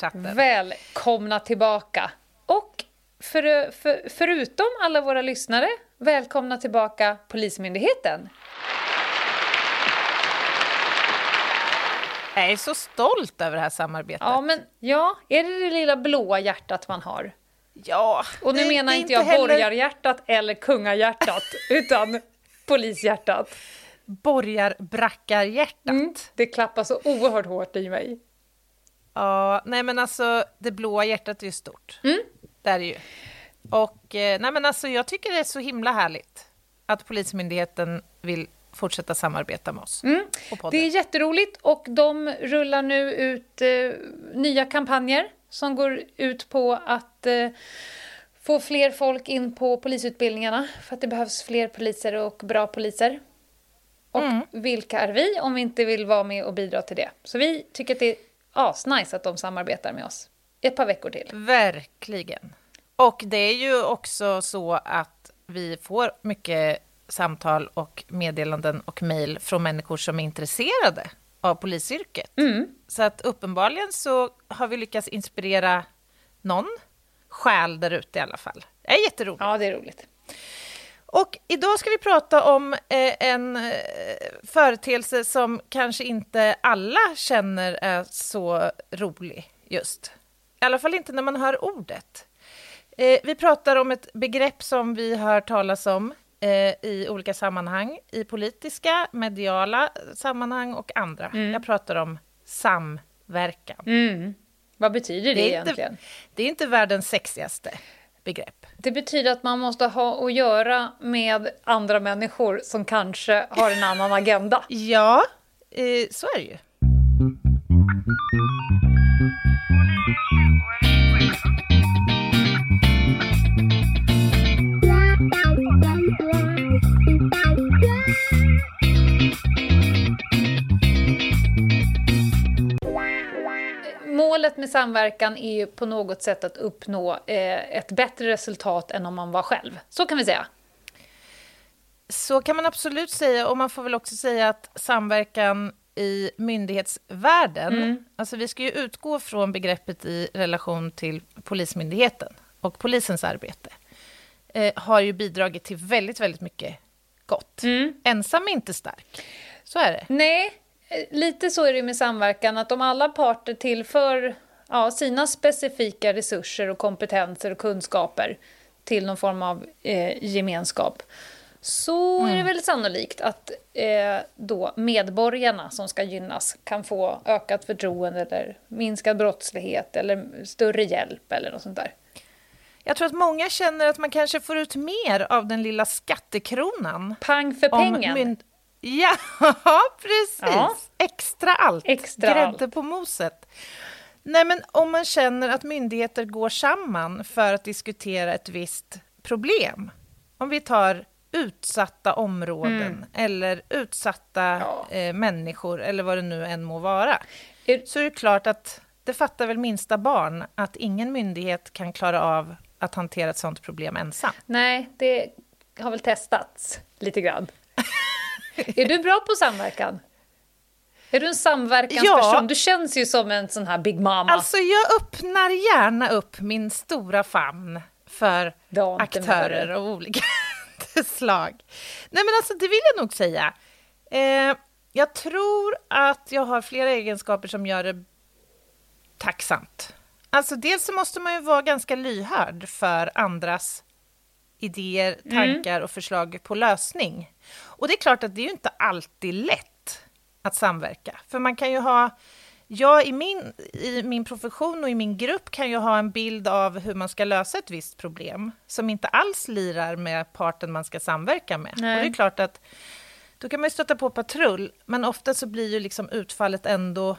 Den. Välkomna tillbaka. Och för, för, förutom alla våra lyssnare, välkomna tillbaka Polismyndigheten. Jag är så stolt över det här samarbetet. Ja, men ja, är det det lilla blåa hjärtat man har? Ja, Och nu det- menar det inte jag heller borgarhjärtat eller kungahjärtat, utan polishjärtat. borgarbrackarhjärtat. Mm, det klappar så oerhört hårt i mig. Ja, nej men alltså det blåa hjärtat är ju stort. Mm. Det är det ju. Och eh, nej men alltså jag tycker det är så himla härligt att Polismyndigheten vill fortsätta samarbeta med oss. Mm. Det är jätteroligt och de rullar nu ut eh, nya kampanjer som går ut på att eh, få fler folk in på polisutbildningarna för att det behövs fler poliser och bra poliser. Och Mm. vilka är vi om vi inte vill vara med och bidra till det? Så vi tycker att det är asnice att de samarbetar med oss ett par veckor till. Verkligen. Och det är ju också så att vi får mycket samtal och meddelanden och mejl från människor som är intresserade av polisyrket. Mm. Så att uppenbarligen så har vi lyckats inspirera någon själ där ute i alla fall. Det är jätteroligt. Ja, det är roligt. Och idag ska vi prata om eh, en eh, företeelse som kanske inte alla känner är så rolig just. I alla fall inte när man hör ordet. Eh, vi pratar om ett begrepp som vi hör talas om i olika sammanhang, i politiska, mediala sammanhang och andra. Jag pratar om samverkan. Mm. Vad betyder det, Det inte- egentligen? Det är inte världens sexigaste begrepp. Det betyder att man måste ha att göra med andra människor som kanske har en annan agenda. Ja, eh, så är det ju. Målet med samverkan är ju på något sätt att uppnå eh, ett bättre resultat än om man var själv. Så kan vi säga. Så kan man absolut säga, och man får väl också säga att samverkan i myndighetsvärlden, alltså vi ska ju utgå från begreppet i relation till Polismyndigheten och polisens arbete, eh, har ju bidragit till väldigt, väldigt mycket gott. Ensam är inte stark. Så är det. Nej, lite så är det med samverkan att om alla parter tillför ja, sina specifika resurser och kompetenser och kunskaper till någon form av eh, gemenskap så är det väl sannolikt att eh, då medborgarna som ska gynnas kan få ökat förtroende eller minskad brottslighet eller större hjälp eller något sånt där. Jag tror att många känner att man kanske får ut mer av den lilla skattekronan. Pang för pengen! Ja, precis. Ja. Extra allt. Extra Grädde på moset. Nej, men om man känner att myndigheter går samman för att diskutera ett visst problem. Om vi tar utsatta områden eller utsatta Mm. Ja. eh, människor eller vad det nu än må vara. Är- Så är det klart att det fattar väl minsta barn att ingen myndighet kan klara av att hantera ett sådant problem ensam. Nej, det har väl testats lite grann. Är du bra på samverkan? Är du en samverkansperson? Ja. Du känns ju som en sån här big mama. Alltså jag öppnar gärna upp min stora famn för aktörer av olika slag. Nej men alltså det vill jag nog säga. Eh, jag tror att jag har flera egenskaper som gör det tacksamt. Alltså dels så måste man ju vara ganska lyhörd för andras idéer, tankar och förslag på lösning. Och det är klart att det är ju inte alltid lätt att samverka. För man kan ju ha... Jag i min, i min profession och i min grupp kan ju ha en bild av hur man ska lösa ett visst problem som inte alls lirar med parten man ska samverka med. Nej. Och det är klart att då kan man ju stöta på patrull, men ofta så blir ju liksom utfallet ändå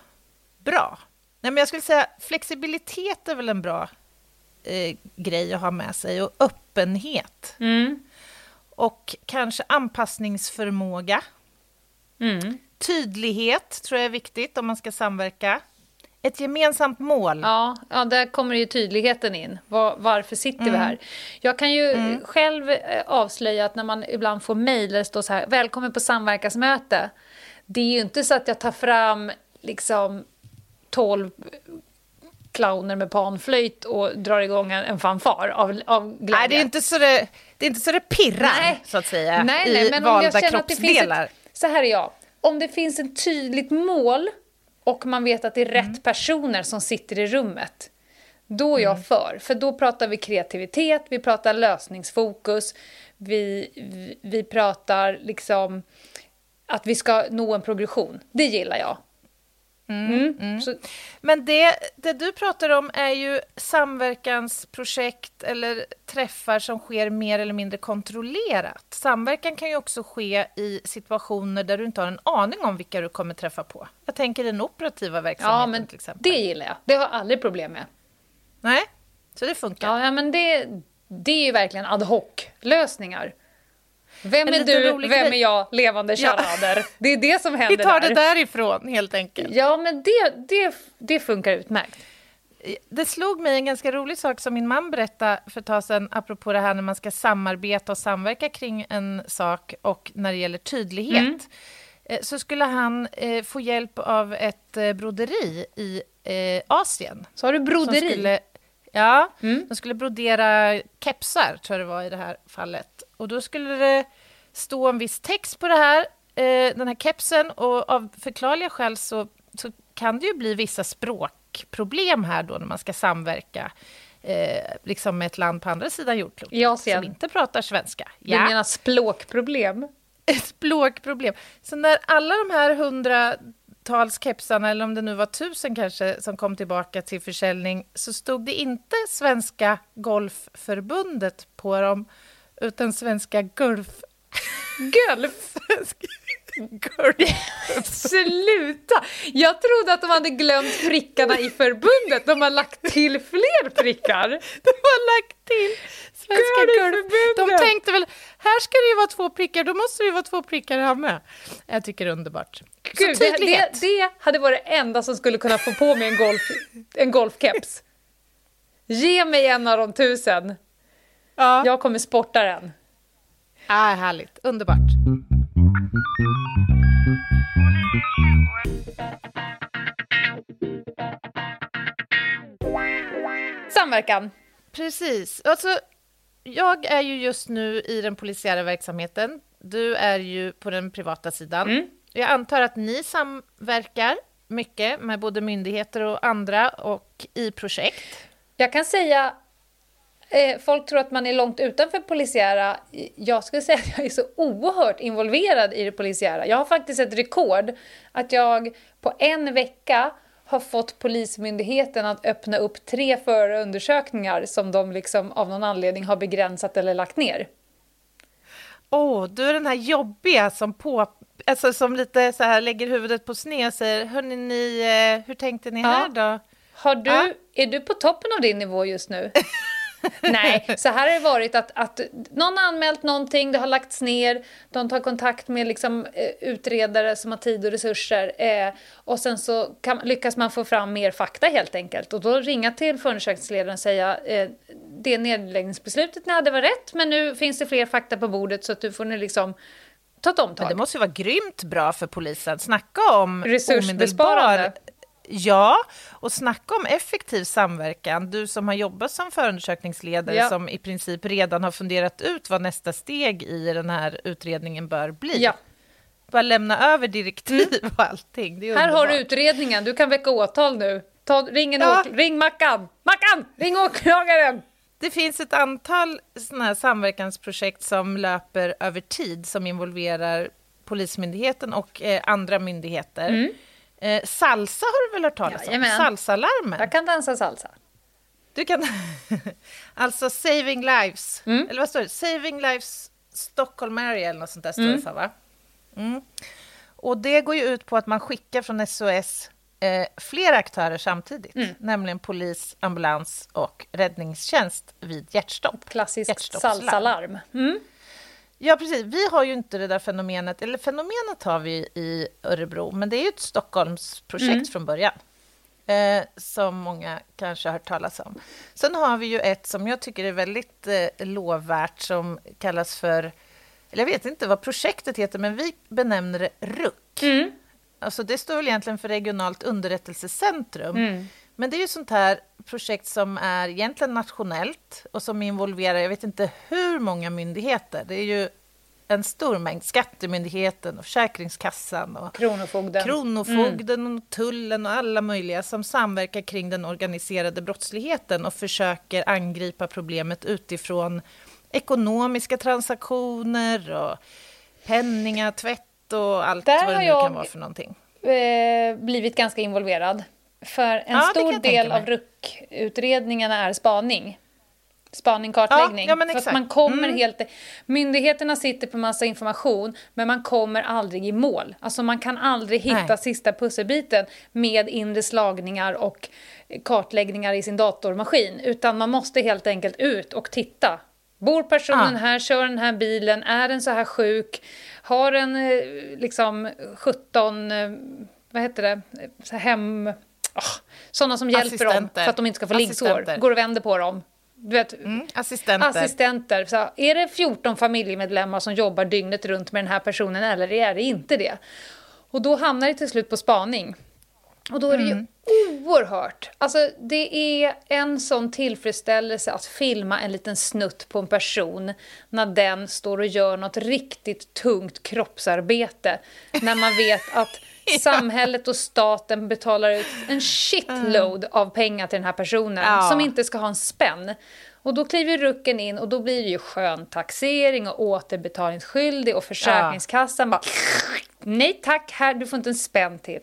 bra. Nej, men jag skulle säga flexibilitet är väl en bra eh, grej att ha med sig. Och öppenhet. Mm. Och kanske anpassningsförmåga. Mm. Tydlighet tror jag är viktigt om man ska samverka. Ett gemensamt mål. Ja, ja, där kommer ju tydligheten in. Var, varför sitter vi här? Jag kan ju själv eh, avslöja att när man ibland får mejl där det står så här, välkommen på samverkansmöte. Det är ju inte så att jag tar fram liksom 12 clowner med panflöjt och drar igång en, en fanfar av, av glädje. Nej, det är inte så det, det, är inte så det pirrar, Nej. så att säga, nej, nej, i men om valda jag känner att det finns kroppsdelar. ett, Så här är jag. Om det finns ett tydligt mål och man vet att det är rätt Mm. personer som sitter i rummet, då är jag Mm. för. För då pratar vi kreativitet, vi pratar lösningsfokus, vi, vi, vi pratar liksom att vi ska nå en progression. Det gillar jag. Mm. Så, Men det, det du pratar om är ju samverkansprojekt eller träffar som sker mer eller mindre kontrollerat. Samverkan kan ju också ske i situationer där du inte har en aning om vilka du kommer träffa på. Jag tänker den operativa verksamheten ja, men till exempel. det gillar jag. Det har jag aldrig problem med. Nej, så det funkar. Ja men det, det är ju verkligen ad hoc-lösningar. Vem är du, vem är jag, levande Ja. charader. Det är det som händer Vi tar där. det därifrån helt enkelt. Ja, men det, det, det funkar utmärkt. Det slog mig en ganska rolig sak som min man berättade för ett tag sedan, apropå det här när man ska samarbeta och samverka kring en sak och när det gäller tydlighet. Mm. Eh, Så skulle han eh, få hjälp av ett eh, broderi i eh, Asien. Så har du broderi. skulle, ja, Mm. de skulle brodera kepsar, tror jag det var i det här fallet. Och då skulle det stå en viss text på det här, eh, den här kepsen och av förklarliga skäl så, så kan det ju bli vissa språkproblem här då när man ska samverka eh, liksom med ett land på andra sidan jordklotet som inte pratar svenska. Du menar språkproblem? ett språkproblem. Så när alla de här hundratals kepsarna, eller om det nu var tusen kanske, som kom tillbaka till försäljning, så stod det inte Svenska Golfförbundet på dem, utan Svenska. Gulf? Gulf. Sluta! Jag trodde att de hade glömt prickarna i förbundet. De har lagt till fler prickar. De har lagt till Svenska. Golfförbundet. De tänkte väl, här ska det ju vara två prickar, då måste det ju vara två prickar här med. Jag tycker det är underbart. Gud, det, det, det hade varit det enda som skulle kunna få på mig en, golf, en golfkeps. Ge mig en av de tusen. Ja. Jag kommer sporta den. Ah, härligt, underbart. Samverkan. Precis. Alltså, jag är ju just nu i den polisiära verksamheten. Du är ju på den privata sidan. Mm. Jag antar att ni samverkar mycket med både myndigheter och andra och i projekt. Jag kan säga, folk tror att man är långt utanför polisiära. Jag skulle säga att jag är så oerhört involverad i det polisiära. Jag har faktiskt ett rekord att jag på en vecka har fått Polismyndigheten att öppna upp tre förundersökningar som de liksom av någon anledning har begränsat eller lagt ner. Åh, du är den här jobbiga som på... Alltså som lite så här lägger huvudet på sned och säger Hörni, ni, eh, hur tänkte ni Ja. här då? Har du, Ja. Är du på toppen av din nivå just nu? Nej, så här har det varit att, att någon har anmält någonting, det har lagts ner, de tar kontakt med liksom, eh, utredare som har tid och resurser eh, och sen så kan, lyckas man få fram mer fakta helt enkelt och då ringa till förundersökningsledaren och säga eh, det nedläggningsbeslutet ni hade var rätt men nu finns det fler fakta på bordet så att du får nu liksom ta ett Men omtag. det måste ju vara grymt bra för polisen. Snacka om Resursbesparande. omedelbar- Ja, och snacka om effektiv samverkan. Du som har jobbat som förundersökningsledare Ja. som i princip redan har funderat ut vad nästa steg i den här utredningen bör bli. Ja. Bara lämna över direktiv och allting. Här har du utredningen, du kan väcka åtal nu. Ta, ring, en Ja. ring Mackan! Mackan! Ring åklagaren! Det finns ett antal såna här samverkansprojekt som löper över tid som involverar Polismyndigheten och eh, andra myndigheter. Eh, salsa har du väl hört talas om? Mm. Jajamän. Salsalarmen. Jag kan dansa salsa. Du kan... alltså Saving Lives. Mm. Eller vad står det? Saving Lives Stockholm Area eller något sånt där står det för, va? Mm. Och det går ju ut på att man skickar från SOS eh, flera aktörer samtidigt, mm. nämligen polis, ambulans och räddningstjänst vid hjärtstopp. Klassiskt salsalarm. Mm. Ja, precis. Vi har ju inte det där fenomenet, eller fenomenet har vi i Örebro, men det är ju ett Stockholmsprojekt mm. från början. Eh, som många kanske har hört talas om. Sen har vi ju ett som jag tycker är väldigt eh, lovvärt som kallas för, eller jag vet inte vad projektet heter, men vi benämner det RUC. Mm. Alltså det står väl egentligen för Regionalt underrättelsecentrum. Mm. Men det är ju sånt här projekt som är egentligen nationellt och som involverar, jag vet inte hur många myndigheter. Det är ju en stor mängd. Skattemyndigheten och Försäkringskassan och Kronofogden, Kronofogden mm. och Tullen och alla möjliga som samverkar kring den organiserade brottsligheten och försöker angripa problemet utifrån ekonomiska transaktioner och penningtvätt och allt Där vad det nu kan vara för någonting. Eh, blivit ganska involverad. För en ja, stor del av RUC-utredningarna är spaning. Spaning, kartläggning. Ja, ja, för att man kommer mm. helt... Myndigheterna sitter på massa information, men man kommer aldrig i mål. Alltså man kan aldrig hitta Nej. sista pusselbiten med inre slagningar och kartläggningar i sin datormaskin, utan man måste helt enkelt ut och titta. Bor personen ja. här, kör den här bilen, är den så här sjuk, har den eh, liksom 17, eh, vad heter det, så hem... Oh, sådana som hjälper dem för att de inte ska få liggsår. Går och vänder på dem. Du vet, mm, assistenter. assistenter. Så är det 14 familjemedlemmar som jobbar dygnet runt med den här personen eller är det inte det? Och då hamnar det till slut på spaning. Och då är det mm. ju oerhört... Alltså, det är en sån tillfredsställelse att filma en liten snutt på en person när den står och gör något riktigt tungt kroppsarbete. När man vet att. samhället och staten betalar ut en shitload av pengar till den här personen ja. som inte ska ha en spänn. Och då kliver rucken in och då blir det ju sköntaxering och återbetalningsskyldig och Försäkringskassan ja. bara nej tack, här, du får inte en spänn till.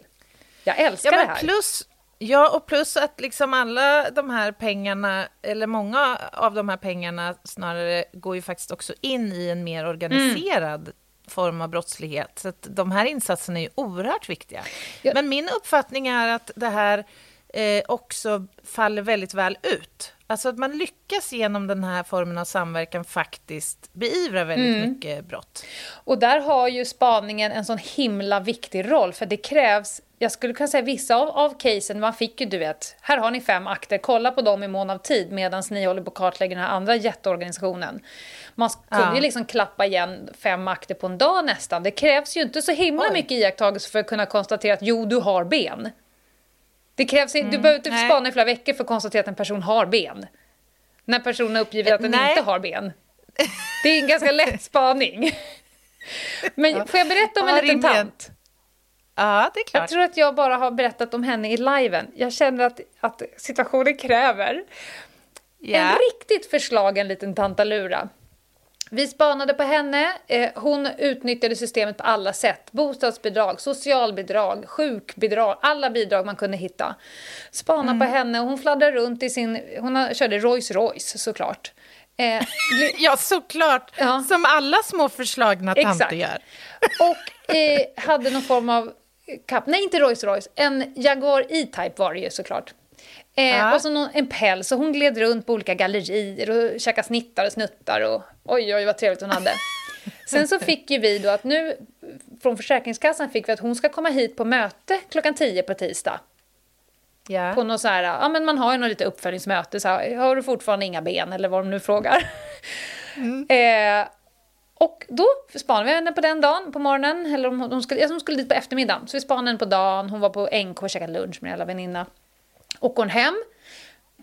Jag älskar ja, det här. Plus, ja, och plus att liksom alla de här pengarna, eller många av de här pengarna snarare, går ju faktiskt också in i en mer organiserad mm. Form av brottslighet. Så de här insatserna är ju oerhört viktiga. Ja. Men min uppfattning är att det här eh, också faller väldigt väl ut. Alltså att man lyckas genom den här formen av samverkan faktiskt beivra väldigt mm. mycket brott. Och där har ju spaningen en sån himla viktig roll, för det krävs jag skulle kunna säga vissa av, av casen, man fick ju du vet, här har ni fem akter, kolla på dem i mån av tid medan ni håller på att kartlägga den här andra jätteorganisationen. Man kunde ja. ju liksom klappa igen fem akter på en dag nästan. Det krävs ju inte så himla Oj. mycket iakttagelse för att kunna konstatera att jo, du har ben. Det krävs mm, Du behöver inte spana i flera veckor för att konstatera att en person har ben. När personen uppgiver att den nej. inte har ben. Det är en ganska lätt spaning. Men ja. får jag berätta om en ja, liten tant? Ja, det är klart. Jag tror att jag bara har berättat om henne i liven. Jag känner att, att situationen kräver yeah. en riktigt förslagen liten tantalura. Vi spanade på henne. Eh, hon utnyttjade systemet på alla sätt. Bostadsbidrag, socialbidrag, sjukbidrag, alla bidrag man kunde hitta. Spana mm. på henne. Hon fladdrade runt i sin... Hon körde Rolls Royce såklart. Eh, ja, såklart. Ja. Som alla små förslagna tanter gör. Och eh, hade någon form av Cup. Nej, inte Rolls Royce. En Jaguar E-Type var det ju såklart. Eh, Och så någon, en päls. Och hon gled runt på olika gallerier och käkade snittar och snuttar. Och, oj, oj, vad trevligt hon hade. Sen så fick ju vi då att nu, från Försäkringskassan fick vi att hon ska komma hit på möte klockan 10 på tisdag. Yeah. På något så här, ja men man har ju något lite uppföljningsmöte, så här, har du fortfarande inga ben eller vad de nu frågar. Mm. eh, och då spanade vi henne på den dagen, på morgonen. Eller om hon skulle, hon skulle dit på eftermiddagen. Så vi spanade henne på dagen. Hon var på NK och käkade lunch med en väninna. Åker hon hem,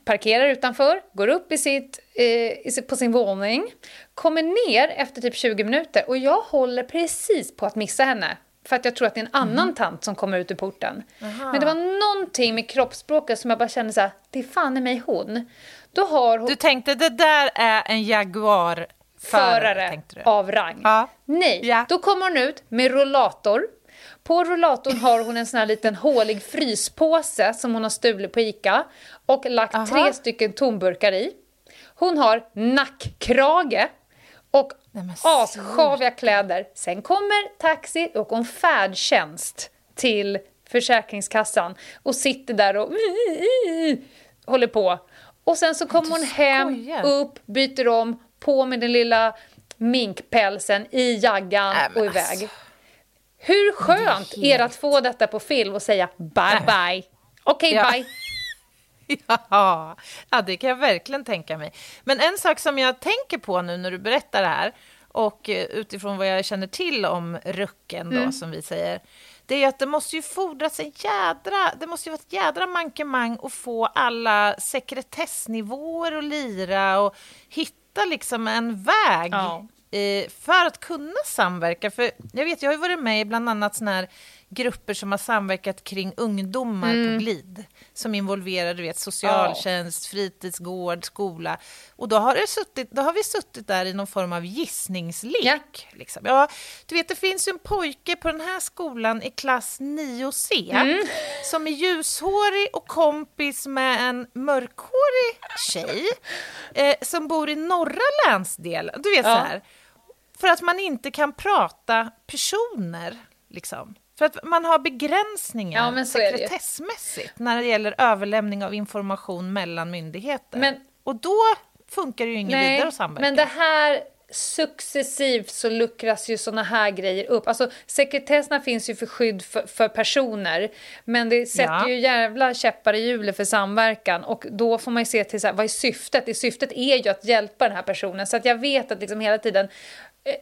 parkerar utanför, går upp i sitt, eh, på sin våning, kommer ner efter typ 20 minuter och jag håller precis på att missa henne. För att jag tror att det är en annan mm. tant som kommer ut ur porten. Aha. Men det var någonting med kroppsspråket som jag bara kände så här, det är fan i mig hon. Då har hon... Du tänkte det där är en Jaguar förare av rang. Ja. Nej, ja. då kommer hon ut med rullator. På rullatorn har hon en sån här liten hålig fryspåse som hon har stulit på Ica och lagt Aha. tre stycken tomburkar i. Hon har nackkrage och assjaviga kläder. Sen kommer taxi och hon färdtjänst till Försäkringskassan och sitter där och håller på. Och sen så kommer hon hem, upp, byter om, på med den lilla minkpälsen i jaggan äh, och iväg. Alltså. Hur skönt är, är det att få detta på film och säga bye bye? Okej, okay, ja. bye. Ja, ja, det kan jag verkligen tänka mig. Men en sak som jag tänker på nu när du berättar det här och eh, utifrån vad jag känner till om rucken då, mm. som vi säger, det är att det måste ju fordras en jädra, det måste ju vara ett jädra mankemang att få alla sekretessnivåer att lira och hitta liksom en väg ja. för att kunna samverka. För jag vet, jag har ju varit med i bland annat såna här grupper som har samverkat kring ungdomar mm. på glid som involverar du vet, socialtjänst, ja. fritidsgård, skola. Och då har, det suttit, då har vi suttit där i någon form av gissningslek. Ja. Liksom. Ja, du vet, det finns en pojke på den här skolan i klass 9C mm. som är ljushårig och kompis med en mörkhårig tjej eh, som bor i norra länsdelen. Du vet ja. så här. För att man inte kan prata personer, liksom. För att man har begränsningar ja, sekretessmässigt när det gäller överlämning av information mellan myndigheter. Men, och då funkar det ju inget vidare att samverka. Men det här successivt så luckras ju såna här grejer upp. Alltså sekretesserna finns ju för skydd för, för personer, men det sätter ja. ju jävla käppar i hjulet för samverkan och då får man ju se till så här, vad är syftet? Det syftet är ju att hjälpa den här personen så att jag vet att liksom hela tiden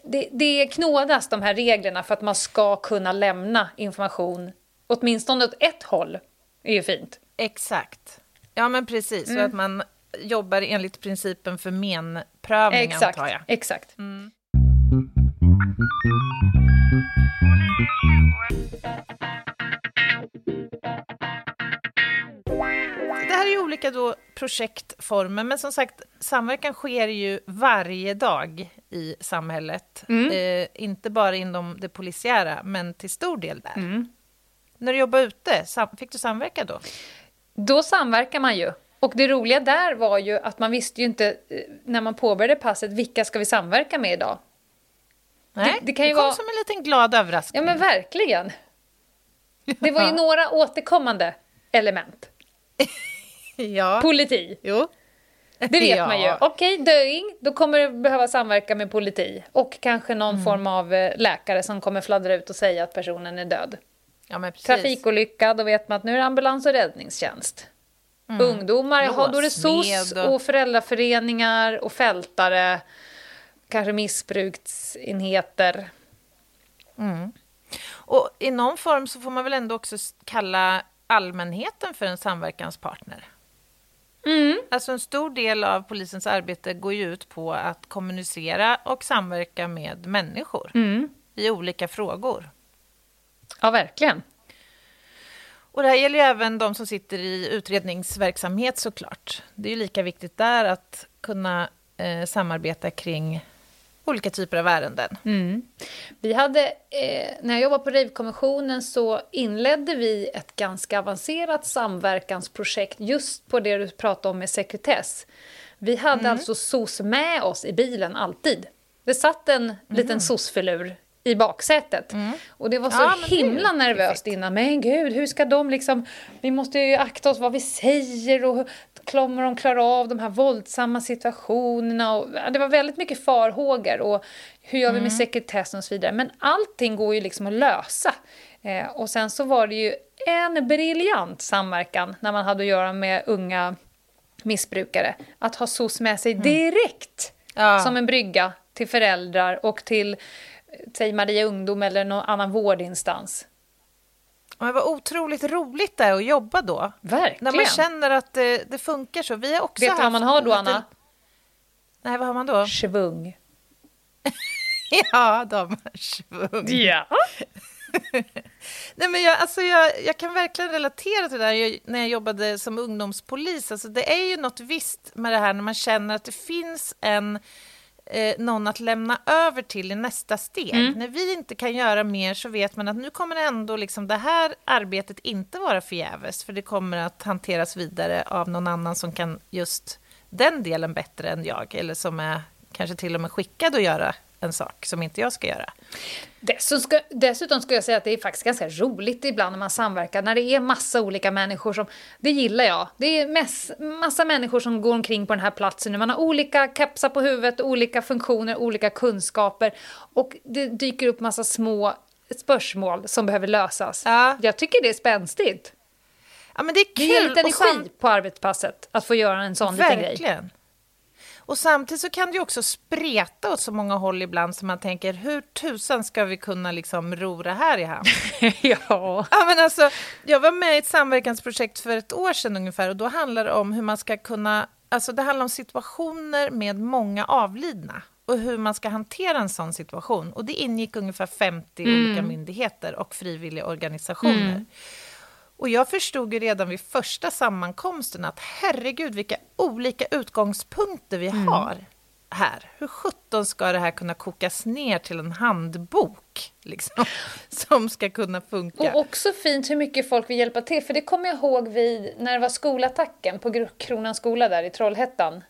det, det knådas de här reglerna för att man ska kunna lämna information åtminstone åt ett håll. är ju fint. Exakt. Ja, men precis. Mm. Så att man jobbar enligt principen för menprövning, exakt, antar jag. Exakt. Mm. Det här är ju olika då projektformer, men som sagt, samverkan sker ju varje dag i samhället. Mm. Eh, inte bara inom det polisiära, men till stor del där. Mm. När du jobbade ute, fick du samverka då? Då samverkar man ju. Och det roliga där var ju att man visste ju inte eh, när man påbörjade passet, vilka ska vi samverka med idag? Nej, det, det, kan ju det kom vara... som en liten glad överraskning. Ja, men verkligen. Det var ju några återkommande element. ja. Politi. Jo. Det vet ja. man ju. Okej, okay, döing, då kommer det behöva samverka med politi. Och kanske någon mm. form av eh, läkare som kommer fladdra ut och säga att personen är död. Ja, men precis. Trafikolycka, då vet man att nu är det ambulans och räddningstjänst. Mm. Ungdomar, ja, då är det SOS och föräldraföreningar och fältare. Kanske missbruksenheter. Mm. Och i någon form så får man väl ändå också kalla allmänheten för en samverkanspartner? Mm. Alltså en stor del av polisens arbete går ju ut på att kommunicera och samverka med människor mm. i olika frågor. Ja, verkligen. Och det här gäller ju även de som sitter i utredningsverksamhet såklart. Det är ju lika viktigt där att kunna eh, samarbeta kring olika typer av ärenden. Mm. Vi hade, eh, när jag jobbade på RIV-kommissionen så inledde vi ett ganska avancerat samverkansprojekt just på det du pratade om med sekretess. Vi hade mm. alltså SOS med oss i bilen alltid. Det satt en mm. liten SOS-filur i baksätet. Mm. Och det var så ja, himla nervöst innan. Men gud, hur ska de liksom... Vi måste ju akta oss vad vi säger och kommer de klara av de här våldsamma situationerna? Och, det var väldigt mycket farhågor och hur gör vi med mm. sekretessen och så vidare. Men allting går ju liksom att lösa. Eh, och sen så var det ju en briljant samverkan när man hade att göra med unga missbrukare. Att ha SOS med sig mm. direkt ja. som en brygga till föräldrar och till säg Maria Ungdom eller någon annan vårdinstans. Det var otroligt roligt där att jobba då. Verkligen. När man känner att det, det funkar så. Vi har också Vet du vad man har då, lite... Anna? Nej, vad har man då? Svung. ja, de har svung. Ja. Nej, men jag, alltså jag, jag kan verkligen relatera till det där jag, när jag jobbade som ungdomspolis. Alltså det är ju något visst med det här när man känner att det finns en eh, någon att lämna över till i nästa steg. Mm. När vi inte kan göra mer så vet man att nu kommer ändå liksom det här arbetet inte vara förgäves, för det kommer att hanteras vidare av någon annan som kan just den delen bättre än jag, eller som är kanske till och med skickad att göra en sak som inte jag ska göra. Dessutom ska, dessutom ska jag säga att det är faktiskt ganska roligt ibland när man samverkar, när det är massa olika människor som... Det gillar jag. Det är mess, massa människor som går omkring på den här platsen. Man har olika kepsar på huvudet, olika funktioner, olika kunskaper. Och det dyker upp massa små spörsmål som behöver lösas. Ja. Jag tycker det är spänstigt. Ja, men det är Det ger kul. lite energi sam- på arbetspasset att få göra en sån liten grej. Och samtidigt så kan det ju också spreta åt så många håll ibland som man tänker, hur tusan ska vi kunna liksom ro det här i hamn? ja. Ja, men alltså, jag var med i ett samverkansprojekt för ett år sedan ungefär och då handlar det om hur man ska kunna... Alltså det handlar om situationer med många avlidna och hur man ska hantera en sån situation. Och det ingick ungefär 50 olika myndigheter och frivilliga organisationer. Och jag förstod ju redan vid första sammankomsten att herregud vilka olika utgångspunkter vi har här. Hur sjutton ska det här kunna kokas ner till en handbok liksom, som ska kunna funka? Och också fint hur mycket folk vill hjälpa till, för det kommer jag ihåg vid, när det var skolattacken på Kronans skola där i Trollhättan.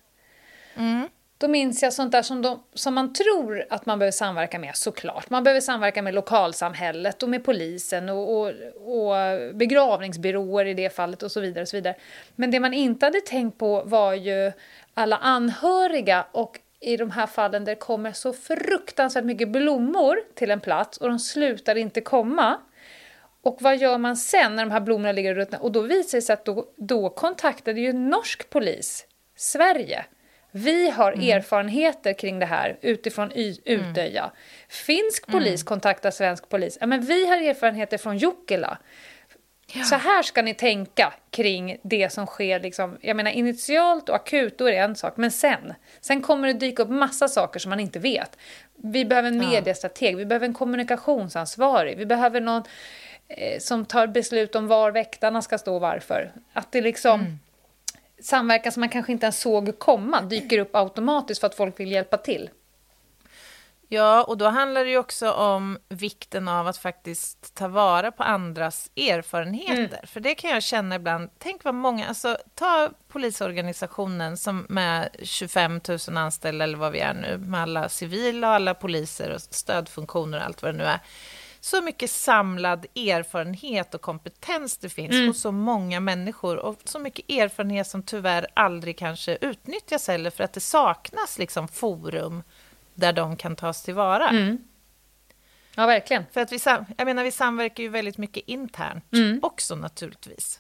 Då minns jag sånt där som, de, som man tror att man behöver samverka med, såklart. Man behöver samverka med lokalsamhället och med polisen och, och, och begravningsbyråer i det fallet och så vidare. och så vidare. Men det man inte hade tänkt på var ju alla anhöriga och i de här fallen där det kommer så fruktansvärt mycket blommor till en plats och de slutar inte komma. Och vad gör man sen när de här blommorna ligger och ruttnar? Och då visar det sig att då, då kontaktade ju norsk polis Sverige. Vi har erfarenheter kring det här utifrån y- Utöja. Finsk polis kontaktar svensk polis. Ja, men vi har erfarenheter från Jokela. Så här ska ni tänka kring det som sker. Liksom, jag menar initialt och akut, då är det en sak. Men sen, sen kommer det dyka upp massa saker som man inte vet. Vi behöver en mediestrateg, vi behöver en kommunikationsansvarig, vi behöver någon eh, som tar beslut om var väktarna ska stå och varför. Att det liksom samverkan som man kanske inte ens såg komma dyker upp automatiskt för att folk vill hjälpa till. Ja, och då handlar det ju också om vikten av att faktiskt ta vara på andras erfarenheter. För det kan jag känna ibland, tänk vad många, alltså ta polisorganisationen som med 25 000 anställda eller vad vi är nu, med alla civila och alla poliser och stödfunktioner och allt vad det nu är. Så mycket samlad erfarenhet och kompetens det finns hos så många människor och så mycket erfarenhet som tyvärr aldrig kanske utnyttjas heller för att det saknas liksom forum där de kan tas tillvara. Ja, verkligen. För att vi, jag menar, vi samverkar ju väldigt mycket internt också naturligtvis.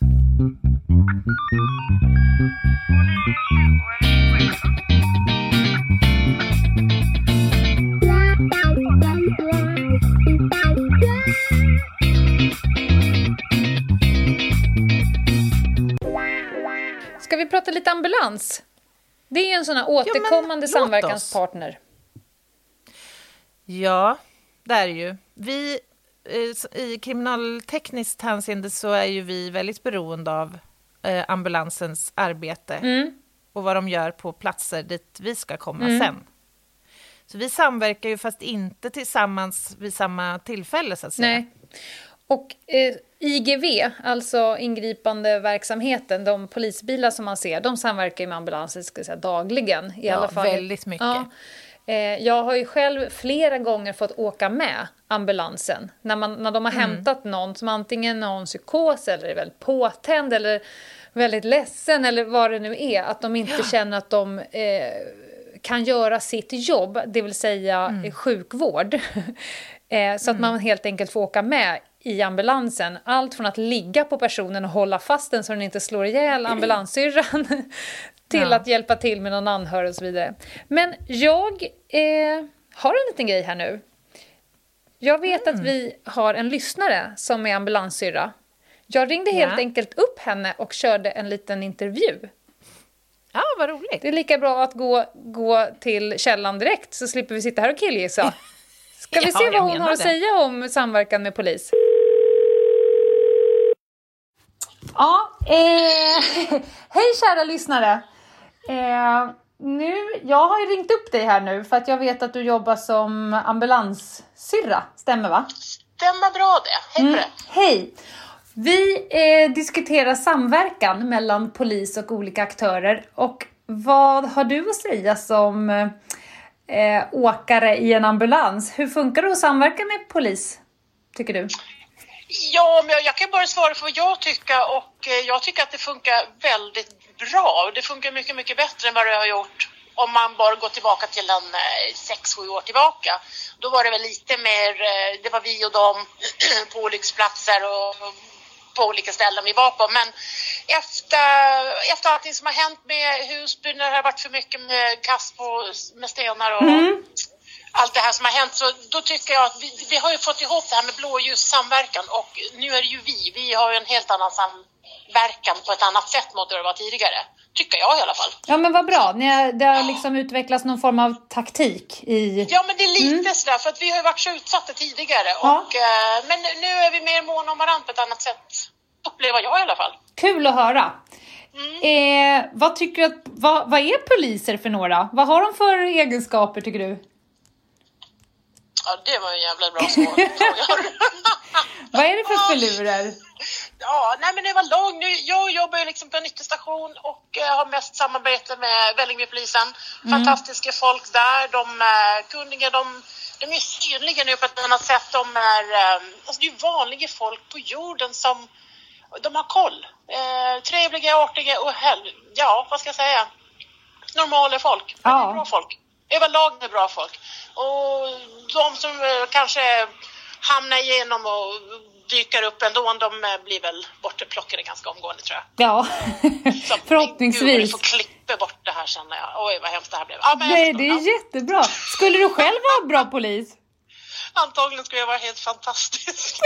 Vi prata lite ambulans? Det är ju en sån här återkommande oss. samverkanspartner. Ja, det är det ju. Vi, eh, I kriminaltekniskt hänseende så är ju vi väldigt beroende av eh, ambulansens arbete Mm. och vad de gör på platser dit vi ska komma sen. Så vi samverkar ju fast inte tillsammans vid samma tillfälle så att säga. Nej. Och eh, IGV, alltså ingripande verksamheten, de polisbilar som man ser, de samverkar ju med ambulansen ska jag säga, dagligen. I Ja, alla fall. väldigt mycket. Ja. Eh, jag har ju själv flera gånger fått åka med ambulansen när, man, när de har Mm. hämtat någon som antingen har en psykos eller är väldigt påtänd eller väldigt ledsen eller vad det nu är. Att de inte känner att de eh, kan göra sitt jobb, det vill säga Mm. sjukvård. eh, så att man helt enkelt får åka med i ambulansen. Allt från att ligga på personen och hålla fast den så den inte slår ihjäl ambulanssyrran till Ja. att hjälpa till med någon anhörig och så vidare. Men jag eh, har en liten grej här nu. Jag vet Mm. att vi har en lyssnare som är ambulanssyrra. Jag ringde helt Ja. enkelt upp henne och körde en liten intervju. Ja, vad roligt. Det är lika bra att gå, gå till källan direkt så slipper vi sitta här och killgissa. Ska vi Ja, se vad hon har att det. säga om samverkan med polis? Ja, eh, hej kära lyssnare. Eh, nu, jag har ju ringt upp dig här nu för att jag vet att du jobbar som ambulanssyrra, stämmer va? Stämmer bra det. Hej på det. Hej! Vi eh, diskuterar samverkan mellan polis och olika aktörer. Och vad har du att säga som eh, åkare i en ambulans. Hur funkar det att samverka med polis, tycker du? Ja, men jag kan bara svara för vad jag tycker och eh, jag tycker att det funkar väldigt bra. Det funkar mycket, mycket bättre än vad det har gjort om man bara går tillbaka till en eh, 6-7 år tillbaka. Då var det väl lite mer, eh, det var vi och dem på olycksplatser och på olika ställen vi var på. Men efter, efter allting som har hänt med Husby, när det har varit för mycket med kast på, med stenar och mm allt det här som har hänt, så då tycker jag att vi, vi har ju fått ihop det här med blåljus samverkan och nu är det ju vi, vi har ju en helt annan samverkan på ett annat sätt mot det det var tidigare. Tycker jag i alla fall. Ja men vad bra, Ni har, det har liksom utvecklats någon form av taktik i... Ja men det är lite mm. sådär, för att vi har ju varit så utsatta tidigare. Ja. Och, eh, men nu är vi mer måna om varandra på ett annat sätt upplever jag i alla fall. Kul att höra. Mm. Eh, vad tycker du att, vad, vad är poliser för några? Vad har de för egenskaper tycker du? Ja, det var en jävla bra fråga. vad är det för filurer? Ja, nej men det var lång. Nu, jag jobbar ju liksom på en ytterstation och uh, har mest samarbete med Vällingbypolisen. Mm. Fantastiska folk där. De är kunniga, de, de är synliga nu på ett annat sätt. De är, um, alltså det är vanliga folk på jorden som de har koll. Eh, trevliga, artiga och hel ja, vad ska jag säga? Normala folk. Ja. Bra folk. Överlag är bra folk. Och de som eh, kanske hamnar igenom och dyker upp ändå, de eh, blir väl bortplockade ganska omgående tror jag. Ja, Så, förhoppningsvis. Gud, får klippa bort det här känner jag. Oj, vad hemskt det här blev. Ja, men Nej, det är ja. jättebra. Skulle du själv vara bra polis? Antagligen skulle jag vara helt fantastisk.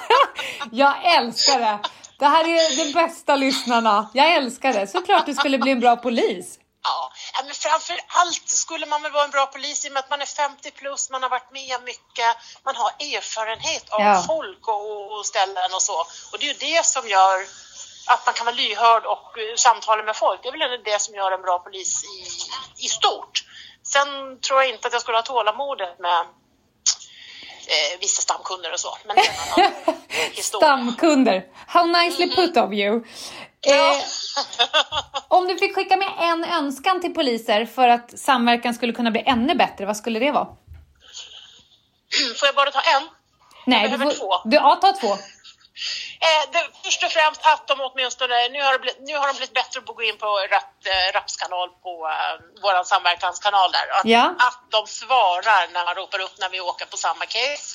jag älskar det. Det här är de bästa lyssnarna. Jag älskar det. Såklart du skulle bli en bra polis. Ja, men framför allt skulle man väl vara en bra polis i och med att man är 50 plus, man har varit med mycket, man har erfarenhet av ja. folk och, och, ställen och så. Och det är ju det som gör att man kan vara lyhörd och uh, samtala med folk. Det är väl det som gör en bra polis i, i stort. Sen tror jag inte att jag skulle ha tålamodet med eh, vissa stamkunder och så. Men Stamkunder, how nicely put of you. Eh, om du fick skicka med en önskan till poliser för att samverkan skulle kunna bli ännu bättre, vad skulle det vara? Får jag bara ta en? Nej, jag du får, två. Du, ja, ta två. Eh, det, först och främst att de åtminstone, nu har, det blivit, nu har de blivit bättre på att gå in på Rapp, eh, kanal på uh, vår samverkanskanal där. Att, ja. att de svarar när man ropar upp när vi åker på samma case.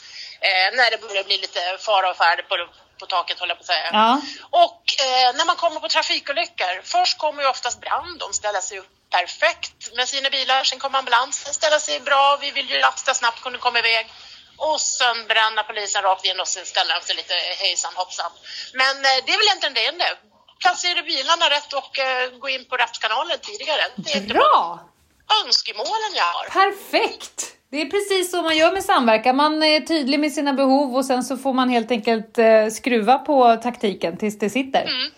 Eh, när det börjar bli lite fara och färde på, på taket håller jag på att säga. Ja. Och eh, när man kommer på trafikolyckor, först kommer ju oftast brand, de ställer sig upp perfekt med sina bilar, sen kommer ambulansen, ställer sig bra, vi vill ju att snabbt kunna komma iväg och sen bränner polisen rakt in och sen ställer de sig lite hejsan hoppsan. Men eh, det är väl egentligen det enda. Placera bilarna rätt och eh, gå in på rapskanalen tidigare. Det är Bra! önskemålen jag har. Perfekt! Det är precis så man gör med samverkan. Man är tydlig med sina behov och sen så får man helt enkelt eh, skruva på taktiken tills det sitter. Mm.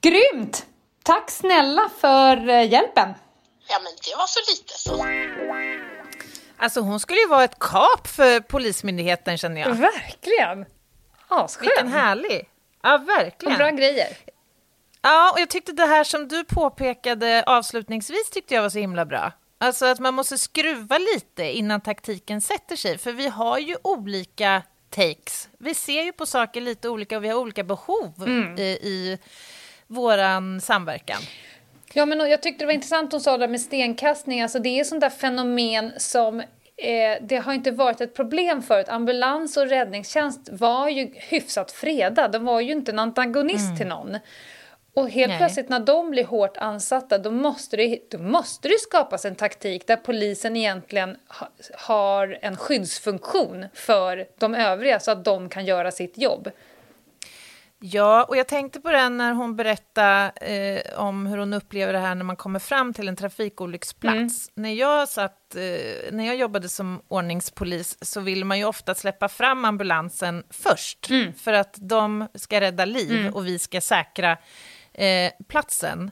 Grymt! Tack snälla för eh, hjälpen. Ja, men det var så lite så. Alltså hon skulle ju vara ett kap för Polismyndigheten känner jag. Verkligen! Asskön. Vilken härlig! Ja, verkligen. Och bra grejer. Ja, och jag tyckte det här som du påpekade avslutningsvis tyckte jag var så himla bra. Alltså att man måste skruva lite innan taktiken sätter sig, för vi har ju olika takes. Vi ser ju på saker lite olika och vi har olika behov mm. i, i våran samverkan. Ja, men jag tyckte det var intressant hon sa det med stenkastning. Alltså det är sånt där fenomen som eh, det har inte varit ett problem förut. Ambulans och räddningstjänst var ju hyfsat fredad. De var ju inte en antagonist mm. till någon. Och helt Nej. plötsligt när de blir hårt ansatta då måste, det, då måste det skapas en taktik där polisen egentligen ha, har en skyddsfunktion för de övriga så att de kan göra sitt jobb. Ja, och jag tänkte på den när hon berättade eh, om hur hon upplever det här när man kommer fram till en trafikolycksplats. Mm. När, jag satt, eh, när jag jobbade som ordningspolis så vill man ju ofta släppa fram ambulansen först, mm. för att de ska rädda liv mm. och vi ska säkra eh, platsen.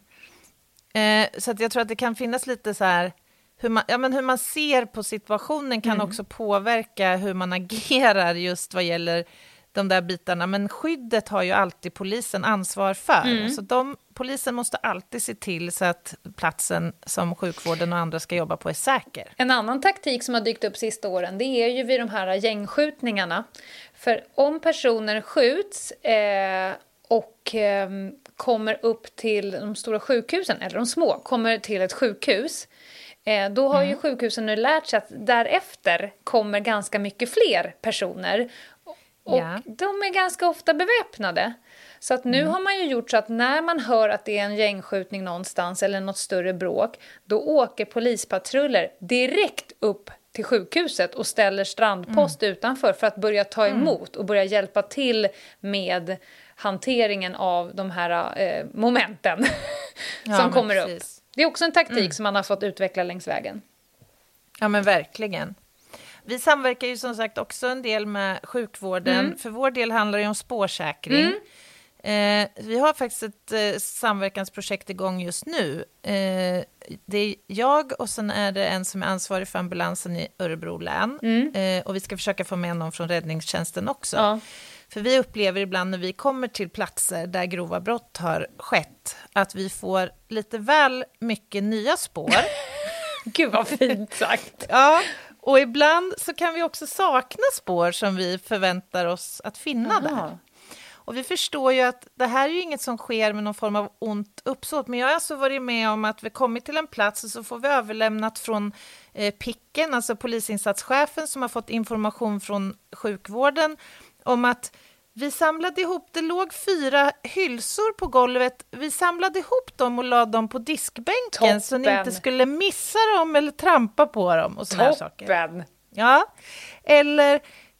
Eh, så att jag tror att det kan finnas lite så här, hur man, ja, men hur man ser på situationen kan mm. också påverka hur man agerar just vad gäller de där bitarna, men skyddet har ju alltid polisen ansvar för. Mm. Så de, polisen måste alltid se till så att platsen som sjukvården och andra ska jobba på är säker. En annan taktik som har dykt upp sista åren, det är ju vid de här gängskjutningarna. För om personer skjuts eh, och eh, kommer upp till de stora sjukhusen, eller de små, kommer till ett sjukhus, eh, då har mm. ju sjukhusen nu lärt sig att därefter kommer ganska mycket fler personer. Och ja. de är ganska ofta beväpnade. Så att nu mm. har man ju gjort så att när man hör att det är en gängskjutning någonstans eller något större bråk, då åker polispatruller direkt upp till sjukhuset och ställer strandpost mm. utanför för att börja ta mm. emot och börja hjälpa till med hanteringen av de här eh, momenten som ja, kommer upp. Det är också en taktik mm. som man har fått utveckla längs vägen. Ja, men verkligen. Vi samverkar ju som sagt också en del med sjukvården. Mm. För vår del handlar det om spårsäkring. Mm. Eh, vi har faktiskt ett eh, samverkansprojekt igång just nu. Eh, det är jag och sen är det en som är ansvarig för ambulansen i Örebro län. Mm. Eh, och vi ska försöka få med någon från räddningstjänsten också. Ja. För vi upplever ibland när vi kommer till platser där grova brott har skett, att vi får lite väl mycket nya spår. Gud vad fint sagt. ja, och ibland så kan vi också sakna spår som vi förväntar oss att finna Aha. där. Och vi förstår ju att det här är ju inget som sker med någon form av ont uppsåt, men jag har alltså varit med om att vi kommit till en plats och så får vi överlämnat från eh, Picken, alltså polisinsatschefen som har fått information från sjukvården om att vi samlade ihop, det låg fyra hylsor på golvet, vi samlade ihop dem och lade dem på diskbänken Toppen. så ni inte skulle missa dem eller trampa på dem och sådana saker. Ja, eller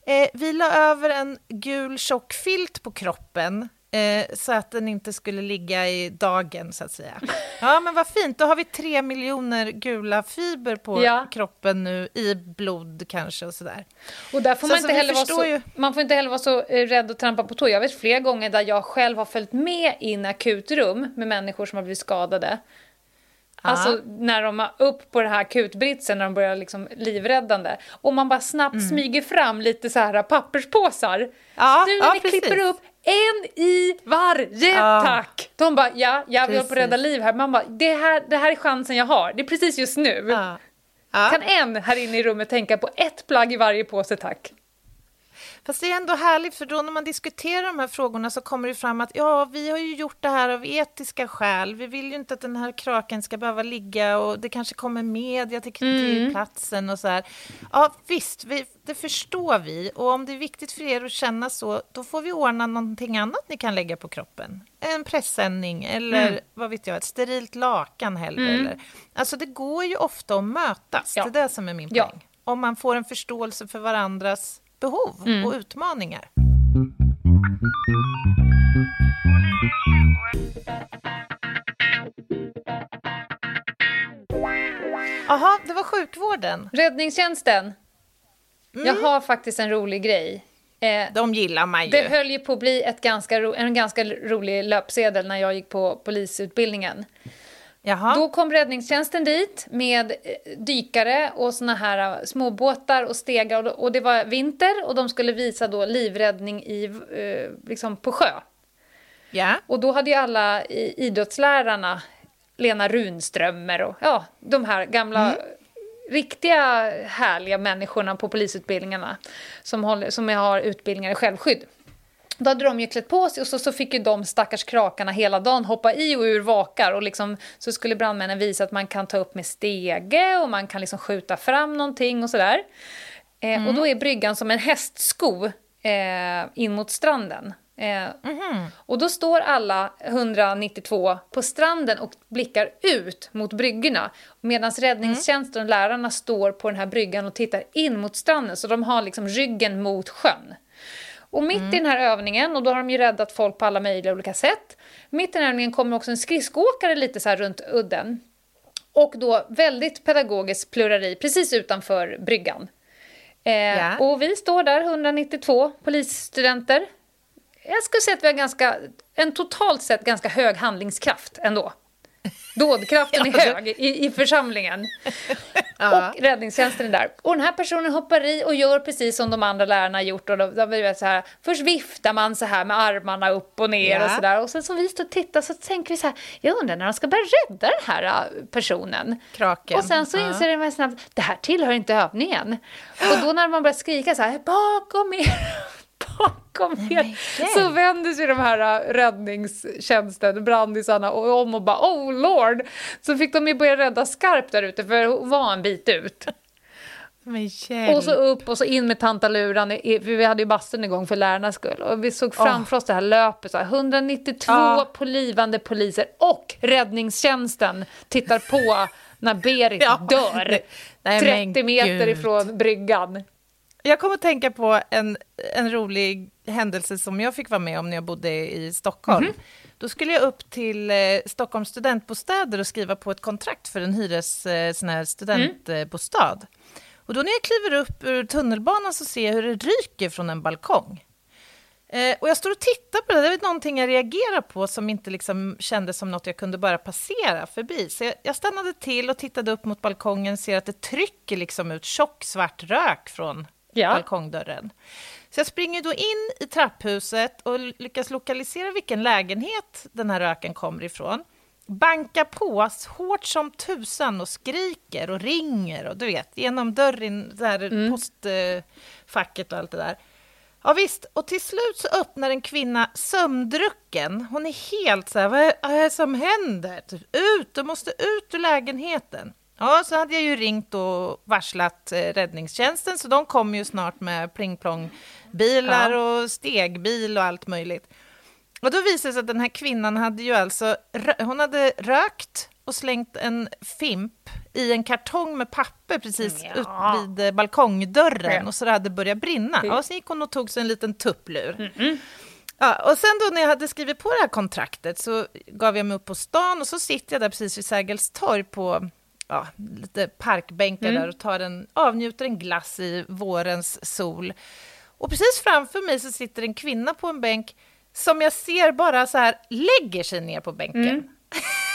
eh, vi la över en gul tjock filt på kroppen Eh, så att den inte skulle ligga i dagen, så att säga. Ja, men vad fint. Då har vi tre miljoner gula fiber på ja. kroppen nu, i blod kanske och sådär. Och där får så man, inte heller vara så, ju... man får inte heller vara så eh, rädd att trampa på tå. Jag vet flera gånger där jag själv har följt med in akutrum med människor som har blivit skadade. Alltså när de har upp på det här akutbritsen när de börjar liksom livräddande. Och man bara snabbt mm. smyger fram lite så här papperspåsar. Ja, du, ja, vi precis. klipper upp en i varje, ja. tack! De bara, ja, ja vi håller på att rädda liv här. Man bara, det här, det här är chansen jag har. Det är precis just nu. Ja. Kan en här inne i rummet tänka på ett plagg i varje påse, tack? Fast det är ändå härligt, för då när man diskuterar de här frågorna så kommer det fram att ja, vi har ju gjort det här av etiska skäl. Vi vill ju inte att den här kraken ska behöva ligga och det kanske kommer media till, mm. platsen och så här. Ja, visst, vi, det förstår vi. Och om det är viktigt för er att känna så, då får vi ordna någonting annat ni kan lägga på kroppen. En pressändning eller mm. vad vet jag, ett sterilt lakan hellre. Mm. Eller. Alltså det går ju ofta att mötas, ja. det är det som är min poäng. Ja. Om man får en förståelse för varandras behov mm. och utmaningar. Jaha, det var sjukvården. Räddningstjänsten. Mm. Jag har faktiskt en rolig grej. Eh, De gillar man ju. Det höll ju på att bli ett ganska en ganska rolig löpsedel när jag gick på polisutbildningen. Jaha. Då kom räddningstjänsten dit med eh, dykare och såna här eh, småbåtar och stegar och det var vinter och de skulle visa då livräddning i, eh, liksom på sjö. Ja. Och då hade ju alla idrottslärarna, Lena Runströmer och ja, de här gamla mm. riktiga härliga människorna på polisutbildningarna som, håller, som har utbildningar i självskydd. Då hade de ju klätt på sig och så, så fick ju de stackars krakarna hela dagen hoppa i och ur vakar och liksom, så skulle brandmännen visa att man kan ta upp med stege och man kan liksom skjuta fram någonting och sådär. Eh, mm. Och då är bryggan som en hästsko eh, in mot stranden. Eh, mm. Och då står alla 192 på stranden och blickar ut mot bryggorna medan räddningstjänsten och lärarna står på den här bryggan och tittar in mot stranden så de har liksom ryggen mot sjön. Och mitt mm. i den här övningen, och då har de ju räddat folk på alla möjliga olika sätt, mitt i den här övningen kommer också en skridskoåkare lite så här runt udden. Och då väldigt pedagogiskt plurrar i precis utanför bryggan. Eh, ja. Och vi står där, 192 polisstudenter. Jag skulle säga att vi har ganska, en totalt sett ganska hög handlingskraft ändå. Dådkraften är hög i, i församlingen. Ja. Och räddningstjänsten är där. Och den här personen hoppar i och gör precis som de andra lärarna gjort. Och då, då vet så här, först viftar man så här med armarna upp och ner ja. och sådär. Och sen så vi står och tittar så tänker vi så här, jag undrar när de ska börja rädda den här äh, personen. Kraken. Och sen så inser ja. de snabbt, det här tillhör inte övningen. Och då när man börjar skrika så här, bakom er bakom er så vänder sig de här äh, räddningstjänsten, brandisarna, om och bara oh lord! Så fick de ju börja rädda skarpt där ute för hon var en bit ut. Och så upp och så in med tantaluran, för vi hade ju bastun igång för lärarnas skull. Och vi såg framför oss det här löpet, så här, 192 oh. polivande poliser och räddningstjänsten tittar på när Berit ja. dör. Nej, 30 meter Gud. ifrån bryggan. Jag kommer att tänka på en, en rolig händelse som jag fick vara med om när jag bodde i Stockholm. Mm -hmm. Då skulle jag upp till eh, Stockholms studentbostäder och skriva på ett kontrakt för en hyres, eh, sån här studentbostad. Mm. Och då när jag kliver upp ur tunnelbanan så ser jag hur det ryker från en balkong. Eh, och jag står och tittar på det, det är någonting jag reagerar på som inte liksom kändes som något jag kunde bara passera förbi. Så jag, jag stannade till och tittade upp mot balkongen, ser att det trycker liksom ut tjock svart rök från ja. balkongdörren. Så jag springer då in i trapphuset och lyckas lokalisera vilken lägenhet den här röken kommer ifrån. Bankar på hårt som tusan och skriker och ringer och du vet, genom dörren, där mm. postfacket och allt det där. Ja visst, och till slut så öppnar en kvinna sömndrucken. Hon är helt så här, vad är det som händer? Typ, ut, du måste ut ur lägenheten. Ja, så hade jag ju ringt och varslat eh, räddningstjänsten, så de kom ju snart med pling-plong-bilar ja. och stegbil och allt möjligt. Och då visade det sig att den här kvinnan hade ju alltså, hon hade rökt och slängt en fimp i en kartong med papper precis ja. ut vid balkongdörren ja. och så det hade börjat brinna. Ja, så gick hon och tog sig en liten tupplur. Mm -mm. Ja, och sen då när jag hade skrivit på det här kontraktet så gav jag mig upp på stan och så sitter jag där precis vid Sergels torg på ja, lite parkbänkar mm. där och tar en, avnjuter en glass i vårens sol. Och precis framför mig så sitter en kvinna på en bänk som jag ser bara så här lägger sig ner på bänken. Mm.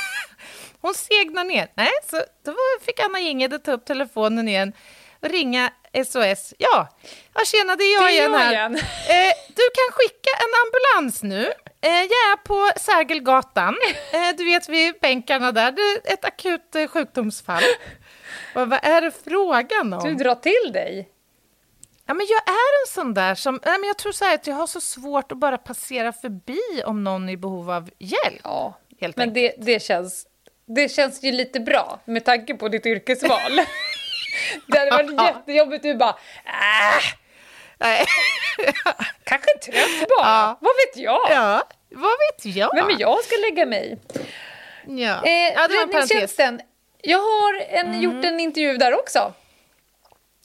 Hon segnar ner. Nej, så då fick Anna Ingede ta upp telefonen igen och ringa SOS. Ja, ja tjena, det är jag, det är igen här. Igen. Eh, du kan skicka en ambulans nu. Eh, jag är på Sergelgatan, eh, du vet vid bänkarna där. Det är ett akut eh, sjukdomsfall. vad, vad är det frågan om? Du drar till dig. Ja, men jag är en sån där som... Nej, men jag tror så att jag har så svårt att bara passera förbi om någon är i behov av hjälp. Ja, men det, det, känns, det känns ju lite bra med tanke på ditt yrkesval. det hade varit jättejobbigt du bara... Äh. Nej. Kanske trött bara. Ja. Vad vet jag? Ja, vad vet jag? Vem är jag ska lägga mig? Ja. Eh, ja, Räddningstjänsten. Jag har en, mm. gjort en intervju där också.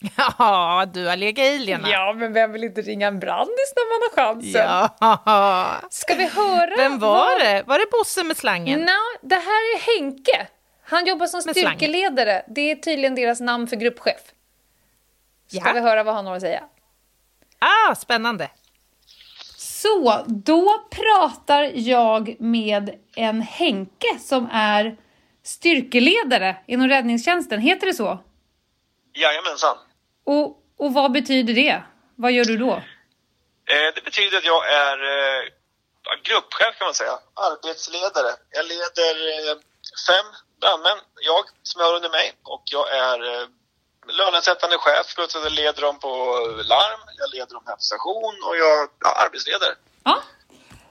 Ja, du har legat i, Lena. Ja, men vem vill inte ringa en brandis när man har chansen? Ja. Ska vi höra? Vem var vad... det? Var det Bosse med slangen? Nej, no, det här är Henke. Han jobbar som styrkeledare. Det är tydligen deras namn för gruppchef. Ska ja. vi höra vad han har att säga? Ah, spännande. Så, då pratar jag med en Henke som är styrkeledare inom räddningstjänsten. Heter det så? Jajamensan. Och, och vad betyder det? Vad gör du då? Eh, det betyder att jag är eh, gruppchef kan man säga, arbetsledare. Jag leder eh, fem brandmän, jag, som har under mig och jag är eh, lönesättande chef plus jag leder dem på larm, jag leder dem här på station och jag ja, arbetsledare. Ja,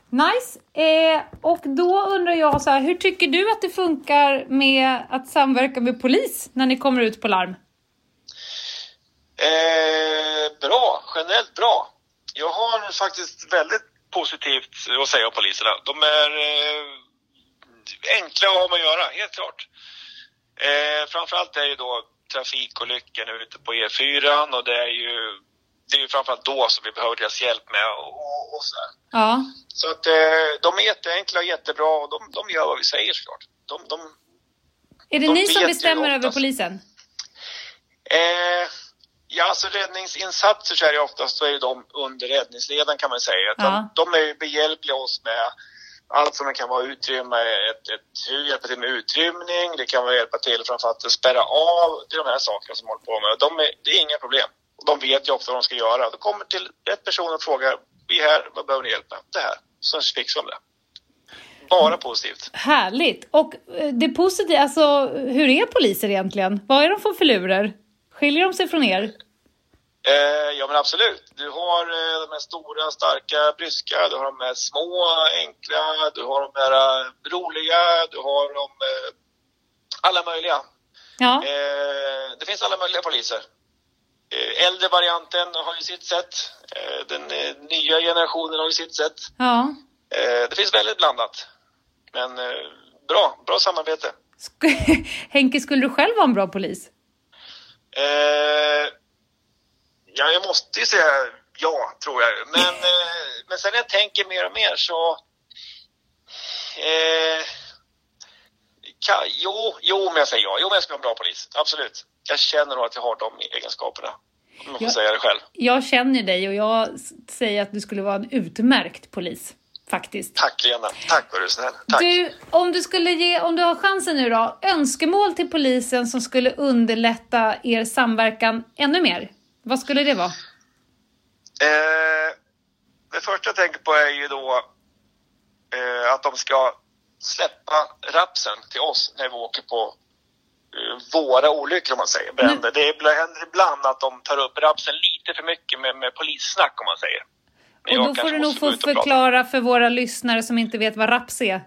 Nice. Eh, och då undrar jag så här, hur tycker du att det funkar med att samverka med polis när ni kommer ut på larm? Eh, bra, generellt bra. Jag har faktiskt väldigt positivt att säga om poliserna. De är eh, enkla att ha med att göra, helt klart. Eh, framförallt är ju då trafikolyckorna ute på E4 och det är ju det är ju framförallt då som vi behöver deras hjälp med och, och sådär. Ja. Så att eh, de är jätteenkla och jättebra och de, de gör vad vi säger såklart. De, de, är det de ni som bestämmer över polisen? Eh, Ja, alltså räddningsinsatser så är det oftast så är de under räddningsledaren kan man säga. Ja. De är ju behjälpliga oss med allt som kan vara utrymma ett, ett, hjälpa till med utrymning, det kan vara hjälpa till framför att spärra av, det är de här sakerna som håller på med. De är, det är inga problem. De vet ju också vad de ska göra. De kommer till rätt person och frågar, vi är här, vad behöver ni hjälp med? Det här, så fixar de det. Bara positivt. Härligt! Och eh, det positiva, alltså hur är poliser egentligen? Vad är de för filurer? Skiljer de sig från er? Eh, ja men absolut. Du har eh, de här stora, starka, bryska, du har de här små, enkla, du har de här eh, roliga, du har de eh, alla möjliga. Ja. Eh, det finns alla möjliga poliser. Äldre varianten har ju sitt sätt. Den nya generationen har ju sitt sätt. Ja. Det finns väldigt blandat. Men bra, bra samarbete. Henke, skulle du själv vara en bra polis? Ja, jag måste ju säga ja, tror jag. Men, eh, men sen när jag tänker mer och mer så... Eh, kan, jo, jo, men jag säger ja. Jo, men jag ska vara en bra polis. Absolut. Jag känner nog att jag har de egenskaperna. Om jag får säga det själv. Jag känner dig och jag säger att du skulle vara en utmärkt polis. Faktiskt. Tack Lena. Tack vad du är snäll. Tack. Du, om du skulle ge, om du har chansen nu då, önskemål till polisen som skulle underlätta er samverkan ännu mer? Vad skulle det vara? Eh, det första jag tänker på är ju då eh, att de ska släppa rapsen till oss när vi åker på eh, våra olyckor om man säger, bränder. Det händer ibland att de tar upp rapsen lite för mycket med, med polissnack om man säger. Men och då får du nog få förklara för våra lyssnare som inte vet vad raps är.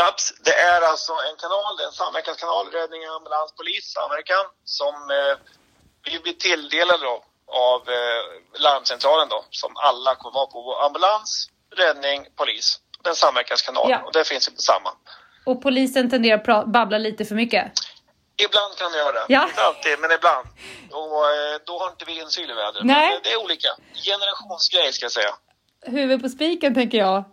RAPS, det är alltså en kanal, det är en samverkanskanal, räddning, ambulans, polis, samverkan, som eh, vi blir tilldelade då av eh, larmcentralen då, som alla kommer vara på. Ambulans, räddning, polis. Den samverkanskanalen ja. och det finns ju på samma. Och polisen tenderar att babbla lite för mycket? Ibland kan de göra det. Ja. Inte alltid, men ibland. Och eh, då har inte vi insyn i vädret. Nej. Det är olika. Generationsgrej ska jag säga. Huvud på spiken tänker jag.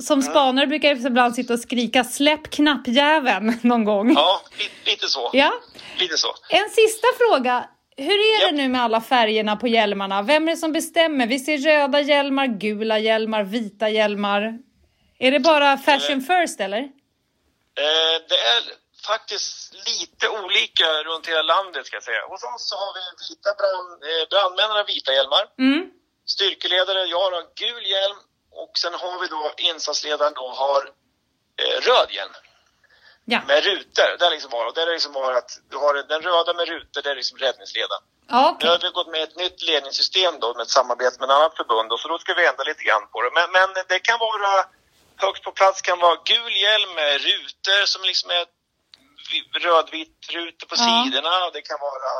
Som mm. spanare brukar jag ibland sitta och skrika släpp knappjäveln någon gång. Ja, lite så. Ja. Lite så. En sista fråga. Hur är det nu med alla färgerna på hjälmarna? Vem är det som bestämmer? Vi ser röda hjälmar, gula hjälmar, vita hjälmar. Är det bara fashion eh, first eller? Eh, det är faktiskt lite olika runt hela landet ska jag säga. Hos oss så har vi vita brand, eh, brandmän har vita hjälmar. Mm. Styrkeledare, jag har gul hjälm och sen har vi då insatsledaren då har eh, röd hjälm. Ja. Med rutor, det har liksom varit, det är liksom varit att du har den röda med rutor, det är liksom räddningsledaren. Okay. Nu har vi gått med ett nytt ledningssystem då med ett samarbete med ett annat förbund och så då ska vi ändra lite grann på det. Men, men det kan vara, högst på plats kan vara gul hjälm med rutor som liksom är rödvit rutor på ja. sidorna. Det kan vara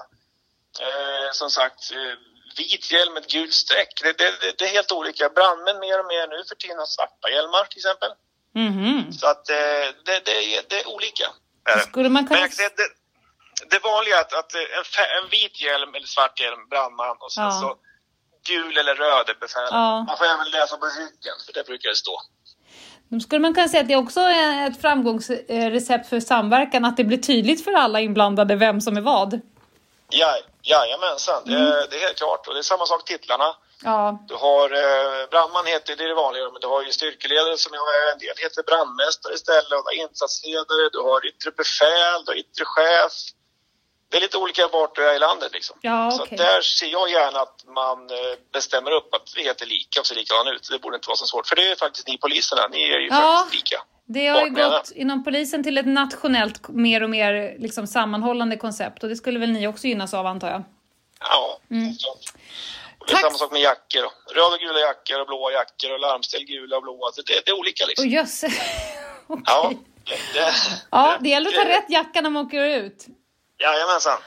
eh, som sagt eh, vit hjälm med gult streck. Det, det, det, är helt olika. Brandmän mer och mer nu för tiden har svarta hjälmar till exempel. Mm. Så att eh, det, det, det är olika. Skulle man kunna... Men det, det vanliga är att, att en, en, vit hjälm eller svart hjälm, brandman och sen ja. så gul eller röd är befälet. Ja. Man får även läsa på ryggen, för det brukar det stå. Då skulle man kunna säga att det också är ett framgångsrecept för samverkan, att det blir tydligt för alla inblandade vem som är vad? Ja, jajamensan, mm. det, det är helt klart. Och det är samma sak titlarna. Ja. Du har eh, brandman heter det är det vanliga, men du har ju styrkeledare som jag är en del heter brandmästare istället, och du har insatsledare, du har yttre befäl, du har yttre chef. Det är lite olika vart du är i landet liksom. Ja, okay. Så där ser jag gärna att man eh, bestämmer upp att vi heter lika och ser likadana ut. Det borde inte vara så svårt, för det är faktiskt ni poliserna, ni är ju ja. faktiskt lika. Det har ju gått inom polisen till ett nationellt mer och mer liksom sammanhållande koncept och det skulle väl ni också gynnas av antar jag? Ja, mm. Det är Tack. samma sak med jackor. Röda och gula jackor och blåa jackor och larmställ gula och blåa. Det, det, det är olika liksom. Oh, jösses. okay. Ja, det, ja, det gäller att ta rätt jacka när man åker ut. Jajamensan.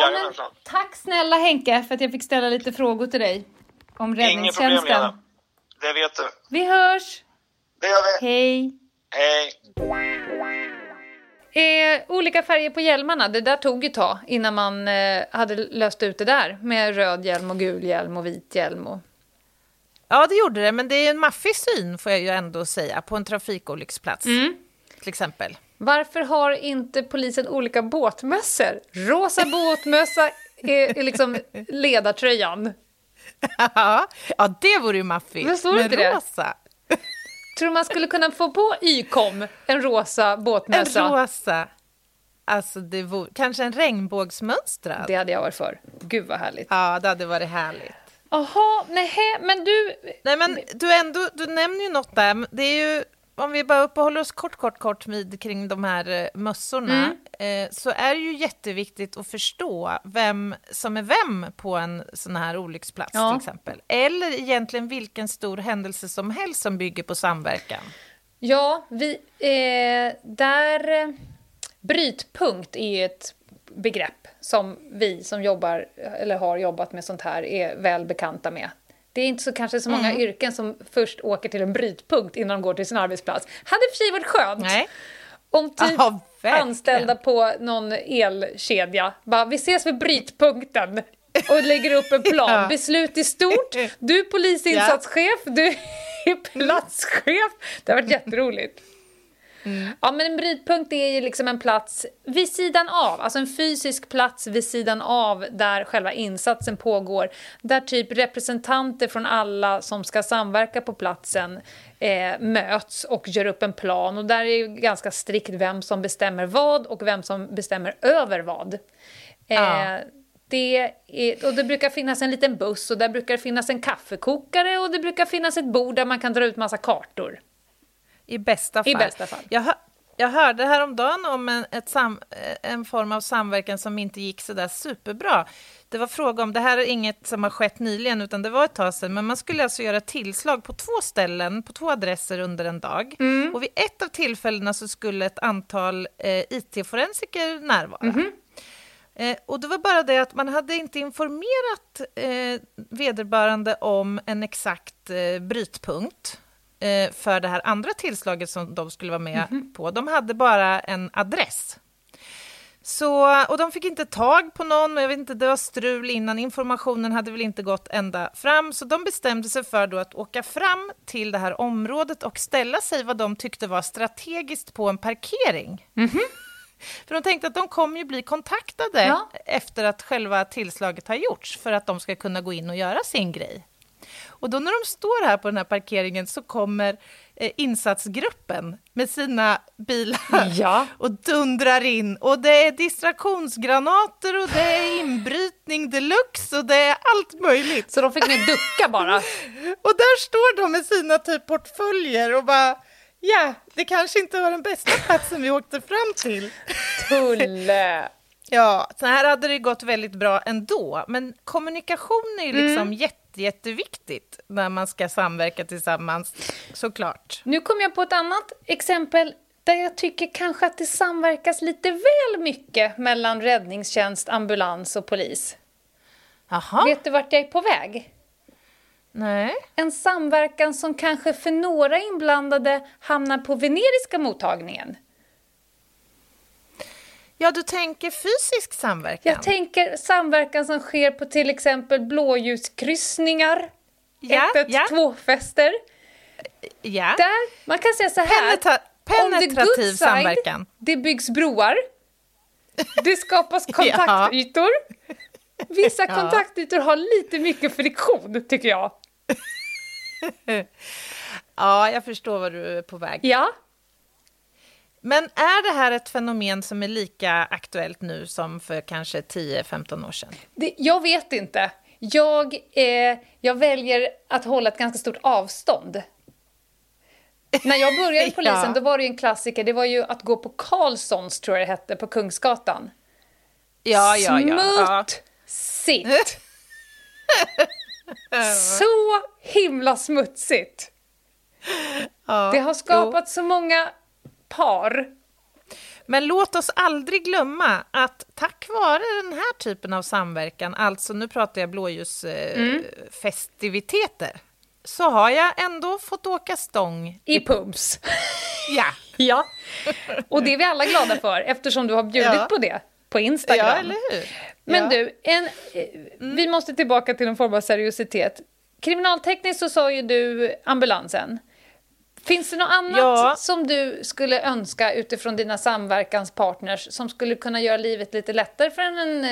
Jajamensan. Ja, tack snälla Henke för att jag fick ställa lite frågor till dig om räddningstjänsten. Inget problem Lena. Det vet du. Vi hörs. Det gör vi. Hej. Hej. Eh, olika färger på hjälmarna, det där tog ett tag innan man eh, hade löst ut det där med röd hjälm och gul hjälm och vit hjälm. Och... Ja, det gjorde det, men det är en maffig syn får jag ju ändå säga på en trafikolycksplats. Mm. Till exempel. Varför har inte polisen olika båtmössor? Rosa båtmössa är, är liksom ledartröjan. ja, det vore ju maffigt. Men står inte det? Tror du man skulle kunna få på YCOM en rosa båtmössa? En rosa. Alltså, det vore, kanske en regnbågsmönstrad? Det hade jag varit för. Gud vad härligt. Ja, det hade varit härligt. Jaha, nej, men du... Nej, men du, ändå, du nämner ju något där. Det är ju om vi bara uppehåller oss kort, kort, kort vid kring de här eh, mössorna, mm. eh, så är det ju jätteviktigt att förstå vem som är vem på en sån här olycksplats ja. till exempel. Eller egentligen vilken stor händelse som helst som bygger på samverkan. Ja, vi, eh, där... Eh, brytpunkt är ju ett begrepp som vi som jobbar eller har jobbat med sånt här är väl bekanta med. Det är inte så, kanske så många mm. yrken som först åker till en brytpunkt innan de går till sin arbetsplats. Hade i och för sig varit skönt Nej. om typ Aha, anställda på någon elkedja bara, vi ses vid brytpunkten och lägger upp en plan. ja. Beslut i stort. Du är polisinsatschef, du är platschef. Det har varit jätteroligt. Mm. Ja, men en brytpunkt är ju liksom en plats vid sidan av, alltså en fysisk plats vid sidan av där själva insatsen pågår. Där typ representanter från alla som ska samverka på platsen eh, möts och gör upp en plan. Och där är ju ganska strikt vem som bestämmer vad och vem som bestämmer över vad. Eh, ja. Det är, och det brukar finnas en liten buss och där brukar finnas en kaffekokare och det brukar finnas ett bord där man kan dra ut massa kartor. I bästa fall. I bästa fall. Jag, hör, jag hörde häromdagen om en, sam, en form av samverkan som inte gick så där superbra. Det var fråga om, det här är inget som har skett nyligen, utan det var ett tag sedan, men man skulle alltså göra tillslag på två ställen, på två adresser under en dag. Mm. Och vid ett av tillfällena så skulle ett antal eh, IT-forensiker närvara. Mm. Eh, och det var bara det att man hade inte informerat eh, vederbörande om en exakt eh, brytpunkt. Eh, för det här andra tillslaget som de skulle vara med mm -hmm. på. De hade bara en adress. Så, och de fick inte tag på någon, jag vet inte, det var strul innan, informationen hade väl inte gått ända fram, så de bestämde sig för då att åka fram till det här området och ställa sig vad de tyckte var strategiskt på en parkering. Mm -hmm. För de tänkte att de kommer ju bli kontaktade ja. efter att själva tillslaget har gjorts, för att de ska kunna gå in och göra sin grej. Och då när de står här på den här parkeringen så kommer eh, insatsgruppen med sina bilar ja. och dundrar in. Och det är distraktionsgranater och det är inbrytning deluxe och det är allt möjligt. Så de fick med ducka bara? och där står de med sina typ portföljer och bara Ja, det kanske inte var den bästa platsen vi åkte fram till. Tulle! Ja, så här hade det gått väldigt bra ändå. Men kommunikation är ju liksom mm. jätte jätteviktigt när man ska samverka tillsammans, såklart. Nu kom jag på ett annat exempel där jag tycker kanske att det samverkas lite väl mycket mellan räddningstjänst, ambulans och polis. Aha. Vet du vart jag är på väg? Nej. En samverkan som kanske för några inblandade hamnar på veneriska mottagningen. Ja, du tänker fysisk samverkan? Jag tänker samverkan som sker på till exempel blåljuskryssningar, ja, 112-fester. Ja. Där, man kan säga så här, Penetra penetrativ side, samverkan. Det byggs broar, det skapas kontaktytor. Vissa ja. kontaktytor har lite mycket friktion, tycker jag. ja, jag förstår vad du är på väg. Ja. Men är det här ett fenomen som är lika aktuellt nu som för kanske 10-15 år sedan? Det, jag vet inte. Jag, eh, jag väljer att hålla ett ganska stort avstånd. När jag började i polisen ja. då var det en klassiker, det var ju att gå på Carlssons, tror jag det hette, på Kungsgatan. Ja, ja, ja. Smutsigt! så himla smutsigt! Ja, det har skapat jo. så många par. Men låt oss aldrig glömma att tack vare den här typen av samverkan, alltså nu pratar jag blåljusfestiviteter, mm. så har jag ändå fått åka stång. I pumps. ja. ja. Och det är vi alla glada för eftersom du har bjudit ja. på det på Instagram. Ja, eller hur? Men ja. du, en, vi måste tillbaka till någon form av seriositet. Kriminaltekniskt så sa ju du ambulansen. Finns det något annat ja. som du skulle önska utifrån dina samverkanspartners som skulle kunna göra livet lite lättare för en eh,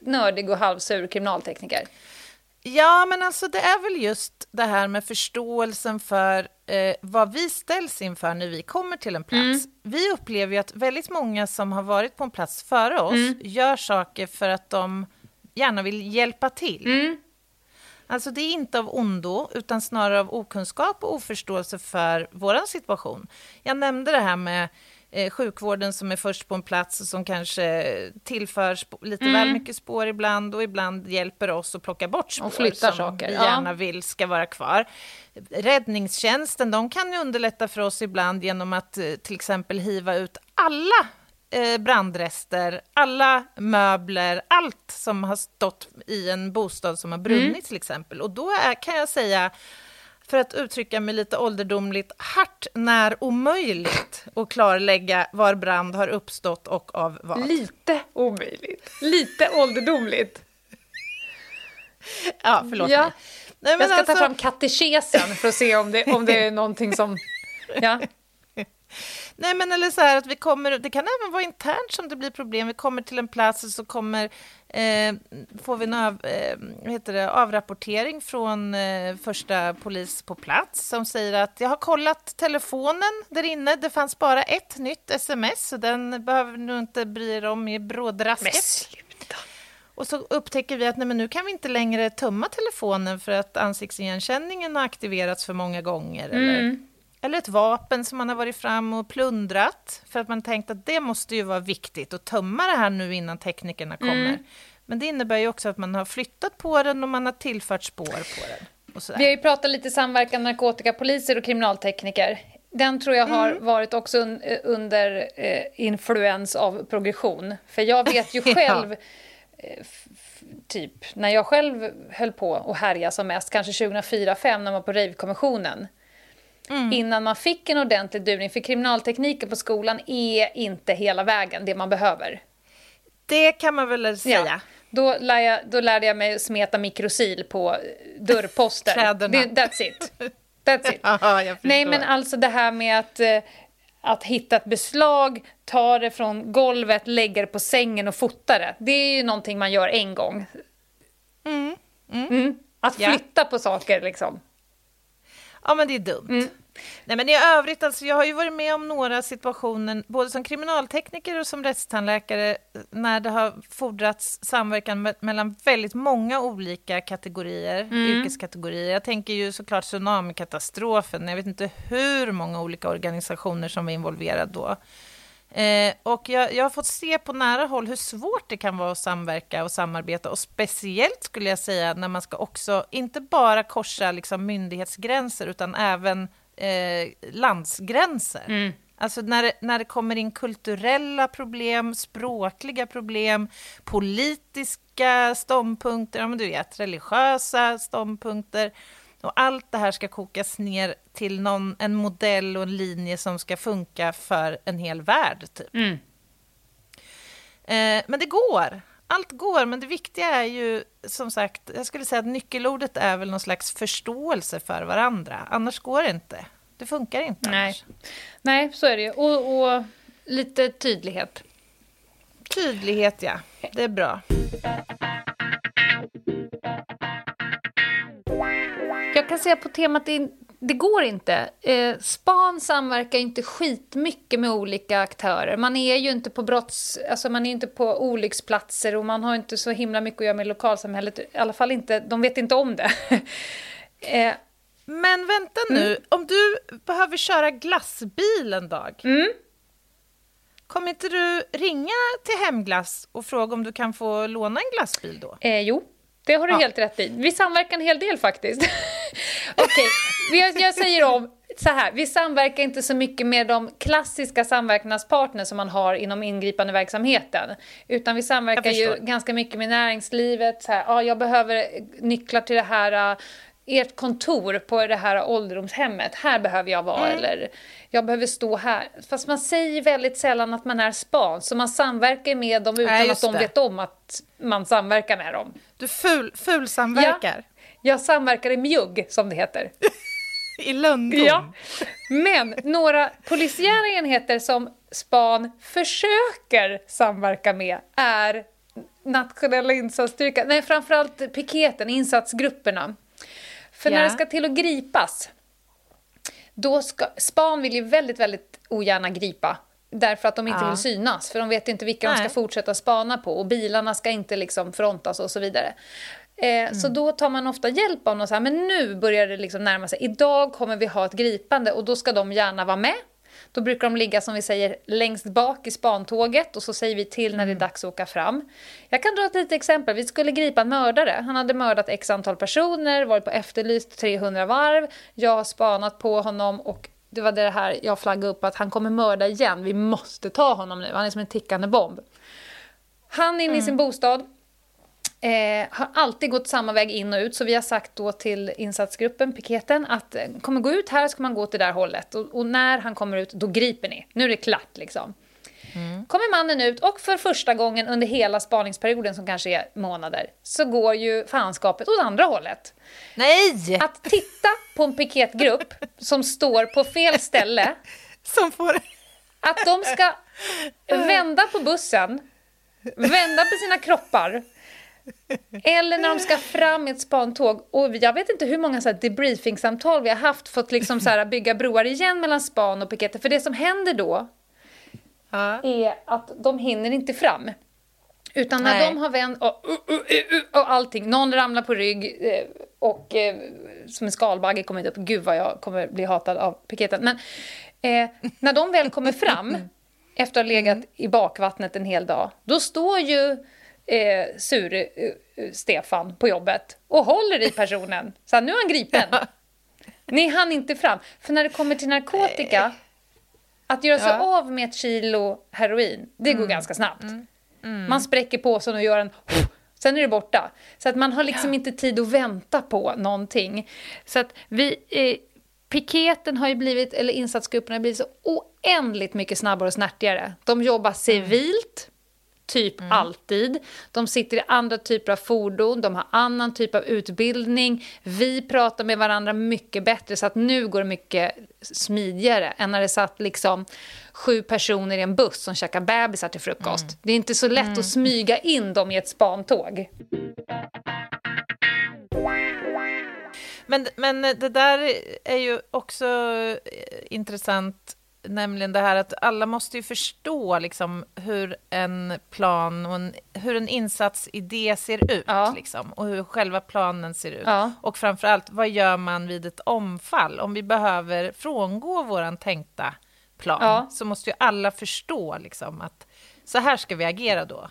nördig och halvsur kriminaltekniker? Ja, men alltså det är väl just det här med förståelsen för eh, vad vi ställs inför när vi kommer till en plats. Mm. Vi upplever ju att väldigt många som har varit på en plats före oss mm. gör saker för att de gärna vill hjälpa till. Mm. Alltså det är inte av ondo, utan snarare av okunskap och oförståelse för vår situation. Jag nämnde det här med eh, sjukvården som är först på en plats och som kanske tillför lite mm. väl mycket spår ibland och ibland hjälper oss att plocka bort spår och flyttar som saker. vi gärna ja. vill ska vara kvar. Räddningstjänsten de kan ju underlätta för oss ibland genom att eh, till exempel hiva ut alla brandrester, alla möbler, allt som har stått i en bostad som har brunnit mm. till exempel. Och då är, kan jag säga för att uttrycka mig lite ålderdomligt, hart när omöjligt att klarlägga var brand har uppstått och av vad. Lite omöjligt. Lite ålderdomligt. Ja, förlåt ja. mig. Nej, jag ska alltså... ta fram katekesen för att se om det, om det är någonting som... Ja. Nej, men eller så här att vi kommer, det kan även vara internt som det blir problem. Vi kommer till en plats och så kommer, eh, får vi en av, eh, heter det, avrapportering från eh, första polis på plats som säger att jag har kollat telefonen där inne. Det fanns bara ett nytt sms, så den behöver du inte bry dig om i brådrasket. Och så upptäcker vi att nej, men nu kan vi inte längre tömma telefonen för att ansiktsigenkänningen har aktiverats för många gånger. Mm. Eller eller ett vapen som man har varit fram och plundrat för att man tänkt att det måste ju vara viktigt att tömma det här nu innan teknikerna kommer. Mm. Men det innebär ju också att man har flyttat på den och man har tillfört spår på den. Vi har ju pratat lite samverkan narkotikapoliser och kriminaltekniker. Den tror jag har mm. varit också un under eh, influens av progression. För jag vet ju själv, ja. eh, typ när jag själv höll på och härja som mest, kanske 2004-2005 när man var på rave-kommissionen mm. innan man fick en ordentlig durning. För kriminaltekniken på skolan är inte hela vägen det man behöver. Det kan man väl säga. Ja. Då, lär jag, då lärde jag mig smeta mikrosil på dörrposter. that's it. That's it. ja, Nej, men alltså det här med att, eh, att hitta ett beslag, ta det från golvet, lägga det på sängen och fota det. Det är ju någonting man gör en gång. Mm. Mm. Mm. Att flytta ja. på saker liksom. Ja, men det är dumt. Mm. Nej, men i övrigt, alltså, jag har ju varit med om några situationer, både som kriminaltekniker och som rättstandläkare, när det har fordrats samverkan me mellan väldigt många olika kategorier, mm. yrkeskategorier. Jag tänker ju såklart tsunamikatastrofen, jag vet inte hur många olika organisationer som var involverade då. Eh, och jag, jag, har fått se på nära håll hur svårt det kan vara att samverka och samarbeta och speciellt skulle jag säga när man ska också inte bara korsa liksom, myndighetsgränser utan även eh, landsgränser. Mm. Alltså när det, när det kommer in kulturella problem, språkliga problem, politiska ståndpunkter, ja men du vet, religiösa ståndpunkter. Och allt det här ska kokas ner till någon, en modell och en linje som ska funka för en hel värld. Typ. Mm. Eh, men det går. Allt går, men det viktiga är ju som sagt, jag skulle säga att nyckelordet är väl någon slags förståelse för varandra. Annars går det inte. Det funkar inte Nej, annars. Nej så är det ju. Och, och lite tydlighet. Tydlighet, ja. Det är bra. Kan säga på temat det, det går inte. Eh, Span samverkar inte skitmycket med olika aktörer. Man är ju inte på brotts... Alltså man är inte på olycksplatser och man har inte så himla mycket att göra med lokalsamhället. I alla fall inte, de vet inte om det. eh, men vänta nu, mm. om du behöver köra glassbil en dag, mm. kommer inte du ringa till Hemglass och fråga om du kan få låna en glassbil då? Eh, jo, det har du ja. helt rätt i. Vi samverkar en hel del faktiskt. Okej, okay. jag säger om så här, vi samverkar inte så mycket med de klassiska samverkanspartner som man har inom ingripande verksamheten. Utan vi samverkar ju ganska mycket med näringslivet. Så här, ah, jag behöver nycklar till det här ert kontor på det här ålderdomshemmet, här behöver jag vara, mm. eller jag behöver stå här. Fast man säger väldigt sällan att man är span, så man samverkar med dem utan Nej, att de det. vet om att man samverkar med dem. Du ful, ful samverkar? Ja, jag samverkar i mjugg, som det heter. I lönndom? Ja. Men några polisiära enheter som span försöker samverka med är nationella insatsstyrkan, nej framförallt piketen, insatsgrupperna. För yeah. när det ska till att gripas, då ska, span vill ju väldigt, väldigt ogärna gripa därför att de inte ja. vill synas, för de vet inte vilka Nej. de ska fortsätta spana på och bilarna ska inte liksom frontas och så vidare. Eh, mm. Så då tar man ofta hjälp av någon så här, men nu börjar det liksom närma sig. Idag kommer vi ha ett gripande och då ska de gärna vara med. Då brukar de ligga som vi säger längst bak i spantåget och så säger vi till när det är mm. dags att åka fram. Jag kan dra ett litet exempel. Vi skulle gripa en mördare. Han hade mördat x antal personer, varit på efterlyst 300 varv. Jag har spanat på honom och det var det här jag flaggade upp att han kommer mörda igen. Vi måste ta honom nu. Han är som en tickande bomb. Han är inne mm. i sin bostad eh, har alltid gått samma väg in och ut. Så vi har sagt då till insatsgruppen, piketen, att eh, kommer gå ut här ska man gå åt det där hållet. Och, och, när han kommer ut, då griper ni. Nu är det klart liksom. Mm. Kommer mannen ut och för första gången under hela spaningsperioden som kanske är månader så går ju fanskapet åt andra hållet. Nej! Att titta på en piketgrupp som står på fel ställe. Som får... Att de ska vända på bussen, vända på sina kroppar eller när de ska fram i ett spantåg. Och jag vet inte hur många debriefingsamtal vi har haft för att liksom så här bygga broar igen mellan span och piketer. För det som händer då ja. är att de hinner inte fram. Utan när Nej. de har vänt och, uh, uh, och allting, någon ramlar på rygg eh, och eh, som en skalbagge kommer upp. Gud vad jag kommer bli hatad av piketen. Men eh, när de väl kommer fram efter att ha legat i bakvattnet en hel dag, då står ju eh, sur-Stefan eh, på jobbet och håller i personen. Så nu är han gripen. Ni hann inte fram. För när det kommer till narkotika, att göra sig ja. av med ett kilo heroin, det går mm. ganska snabbt. Mm. Mm. Man spräcker påsen och gör en... Sen är det borta. Så att man har liksom ja. inte tid att vänta på någonting. Så att vi... Eh, piketen har ju blivit, eller insatsgrupperna har blivit så oändligt mycket snabbare och snärtigare. De jobbar civilt, typ mm. alltid. De sitter i andra typer av fordon, de har annan typ av utbildning. Vi pratar med varandra mycket bättre, så att nu går det mycket smidigare än när det satt liksom sju personer i en buss som käkar bebisar till frukost. Mm. Det är inte så lätt mm. att smyga in dem i ett spantåg. Men, men det där är ju också intressant nämligen det här att alla måste ju förstå liksom hur en plan och en, hur en insatsidé ser ut ja. liksom, och hur själva planen ser ut. Ja. Och framförallt, vad gör man vid ett omfall? Om vi behöver frångå vår tänkta plan ja. så måste ju alla förstå liksom, att så här ska vi agera då.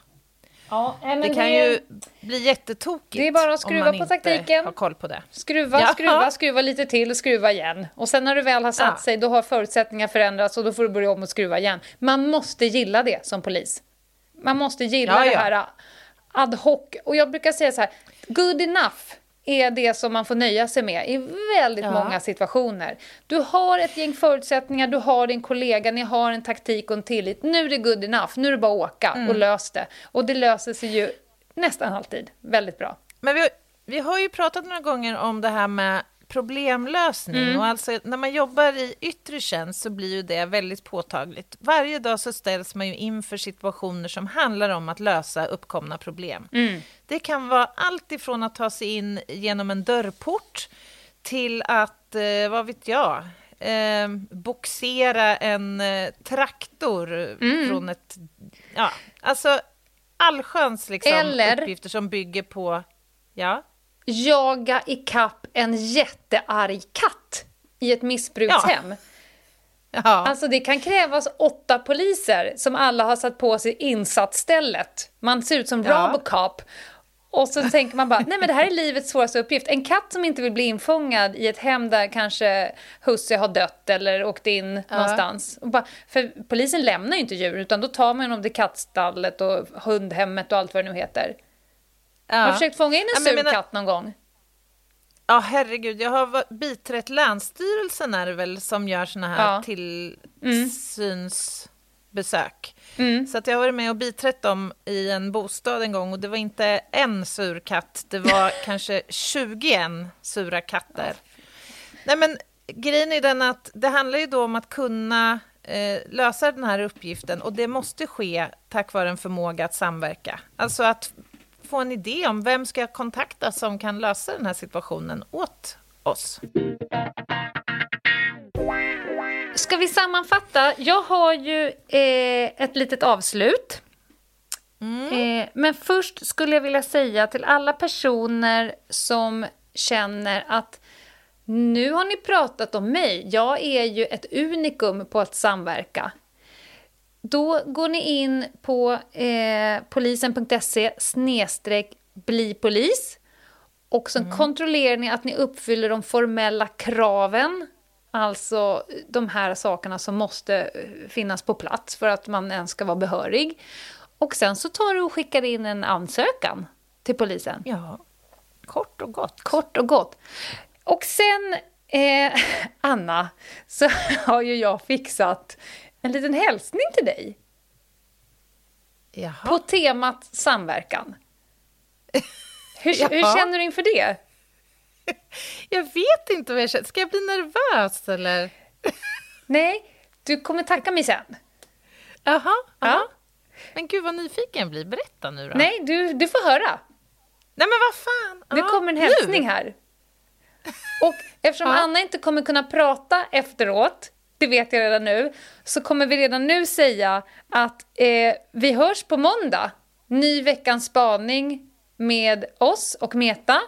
Ja, men det kan det... ju bli jättetokigt Det är bara att skruva på taktiken. Har koll på det. Skruva, ja. skruva, skruva lite till, skruva igen. Och sen när du väl har satt ja. sig, då har förutsättningar förändrats och då får du börja om och skruva igen. Man måste gilla det som polis. Man måste gilla ja, det här ad hoc. Och jag brukar säga så här, good enough är det som man får nöja sig med i väldigt ja. många situationer. Du har ett gäng förutsättningar, du har din kollega, ni har en taktik och en tillit. Nu är det good enough, nu är det bara att åka mm. och lös det. Och det löser sig ju nästan alltid väldigt bra. Men vi, vi har ju pratat några gånger om det här med problemlösning. Mm. Och alltså, när man jobbar i yttre tjänst så blir ju det väldigt påtagligt. Varje dag så ställs man ju inför situationer som handlar om att lösa uppkomna problem. Mm. Det kan vara allt ifrån att ta sig in genom en dörrport till att, eh, vad vet jag, eh, boxera en eh, traktor mm. från ett... Ja, alltså allsköns liksom, Eller... uppgifter som bygger på... Ja? jaga ikapp en jättearg katt i ett missbrukshem. Ja. Ja. Alltså det kan krävas åtta poliser som alla har satt på sig insatsstället. Man ser ut som ja. Robocop. Och så tänker man bara, nej men det här är livets svåraste uppgift. En katt som inte vill bli infångad i ett hem där kanske husse har dött eller åkt in ja. någonstans. Bara, för polisen lämnar ju inte djur utan då tar man dem till kattstallet och hundhemmet och allt vad det nu heter. Ja. Har du försökt fånga in en sur menar... katt någon gång? Ja, herregud. Jag har biträtt Länsstyrelsen är det väl som gör såna här ja. tillsynsbesök. Mm. Så att jag har varit med och biträtt dem i en bostad en gång och det var inte en sur katt, det var kanske 21 sura katter. Nej, men grejen är den att det handlar ju då om att kunna eh, lösa den här uppgiften och det måste ske tack vare en förmåga att samverka. Alltså att få en idé om vem ska jag kontakta som kan lösa den här situationen åt oss. Ska vi sammanfatta? Jag har ju eh, ett litet avslut. Mm. Eh, men först skulle jag vilja säga till alla personer som känner att nu har ni pratat om mig. Jag är ju ett unikum på att samverka. Då går ni in på eh, polisen.se snedstreck bli polis och sen mm. kontrollerar ni att ni uppfyller de formella kraven Alltså de här sakerna som måste eh, finnas på plats för att man ens ska vara behörig. Och sen så tar du och skickar in en ansökan till polisen. Ja, kort och gott. Kort och gott. Och sen, eh, Anna, så har ju jag fixat en liten hälsning till dig. Jaha. På temat samverkan. Hur, hur känner du inför det? Jag vet inte vad jag känner. Ska jag bli nervös eller? Nej, du kommer tacka mig sen. Jaha, ja. Men gud vad nyfiken jag blir. Berätta nu då. Nej, du, du får höra. Nej men vad fan. Det kommer en hälsning nu. här. Och eftersom ja. Anna inte kommer kunna prata efteråt, det vet jag redan nu, så kommer vi redan nu säga att eh, vi hörs på måndag. Ny veckans spaning med oss och Meta.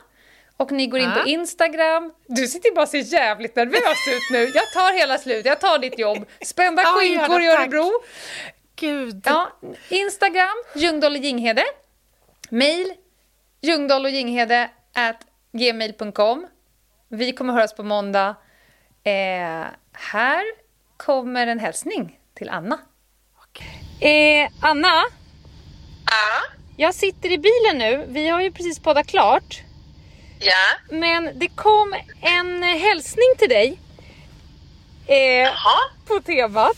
Och ni går in på Instagram. Du sitter bara så jävligt nervös ut nu. Jag tar hela slutet, jag tar ditt jobb. Spända skinkor i Örebro. Gud. Ja, Instagram, Ljungdahl och Ginghede. Mail, ljungdahl och Ginghede at gmail.com. Vi kommer höras på måndag. Eh, här kommer en hälsning till Anna. Eh, Anna? Ja? Jag sitter i bilen nu. Vi har ju precis poddat klart. Ja. Men det kom en hälsning till dig. Eh, Jaha. På temat.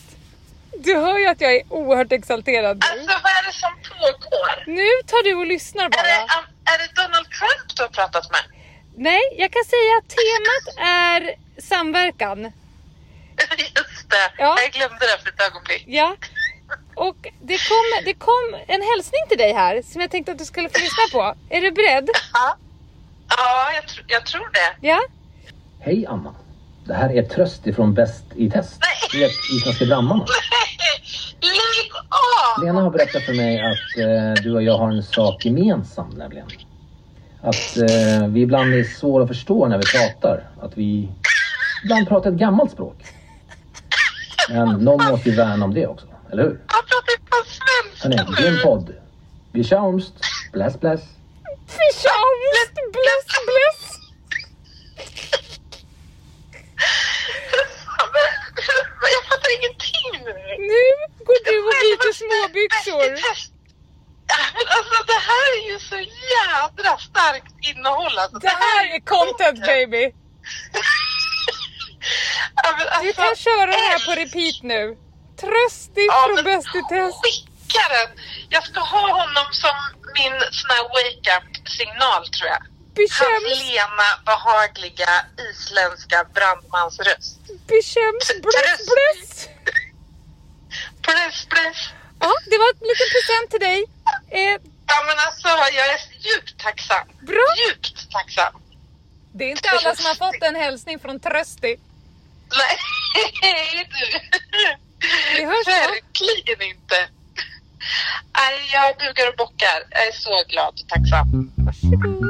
Du hör ju att jag är oerhört exalterad nu. Alltså vad är det som pågår? Nu tar du och lyssnar bara. Är det, um, är det Donald Trump du har pratat med? Nej, jag kan säga att temat är samverkan. Just det, ja. jag glömde det för ett ögonblick. Ja. Och det kom, det kom en hälsning till dig här som jag tänkte att du skulle få lyssna på. Är du beredd? Ja. Ja, jag, tr jag tror det. Ja. Hej Anna. Det här är Tröst ifrån Bäst i test. Nej. Vet Isländska Brandmannen. Lägg av! Lena har berättat för mig att eh, du och jag har en sak gemensam nämligen. Att eh, vi ibland är svåra att förstå när vi pratar. Att vi ibland pratar ett gammalt språk. Men någon måste ju värna om det också, eller hur? Jag pratar ju på svenska Hörni, grym podd. Vi tjaumst. Bless bless. Tjaumst, bless, bless. Jag fattar ingenting nu. Nu går du och byter småbyxor. Alltså det här är ju så jädra starkt innehåll. Alltså, det, här är content baby. alltså, du kan köra det här på repeat nu. Tröstigt ja, från Bäst i test. Skicka den. Jag ska ha honom som min sån här wake-up signal tror jag. Bekäms. Hans lena, behagliga isländska brandmansröst. Bekäms bless bless. bless bless. Ja, det var en liten present till dig. Eh. Ja men alltså jag är djupt tacksam. Bra. Djupt tacksam. Det är inte alla som har fått en hälsning från Trösti. Nej du. Vi hörs Verkligen inte. Nej, jag bugar och bockar. Jag är så glad och tacksam. Varsågod.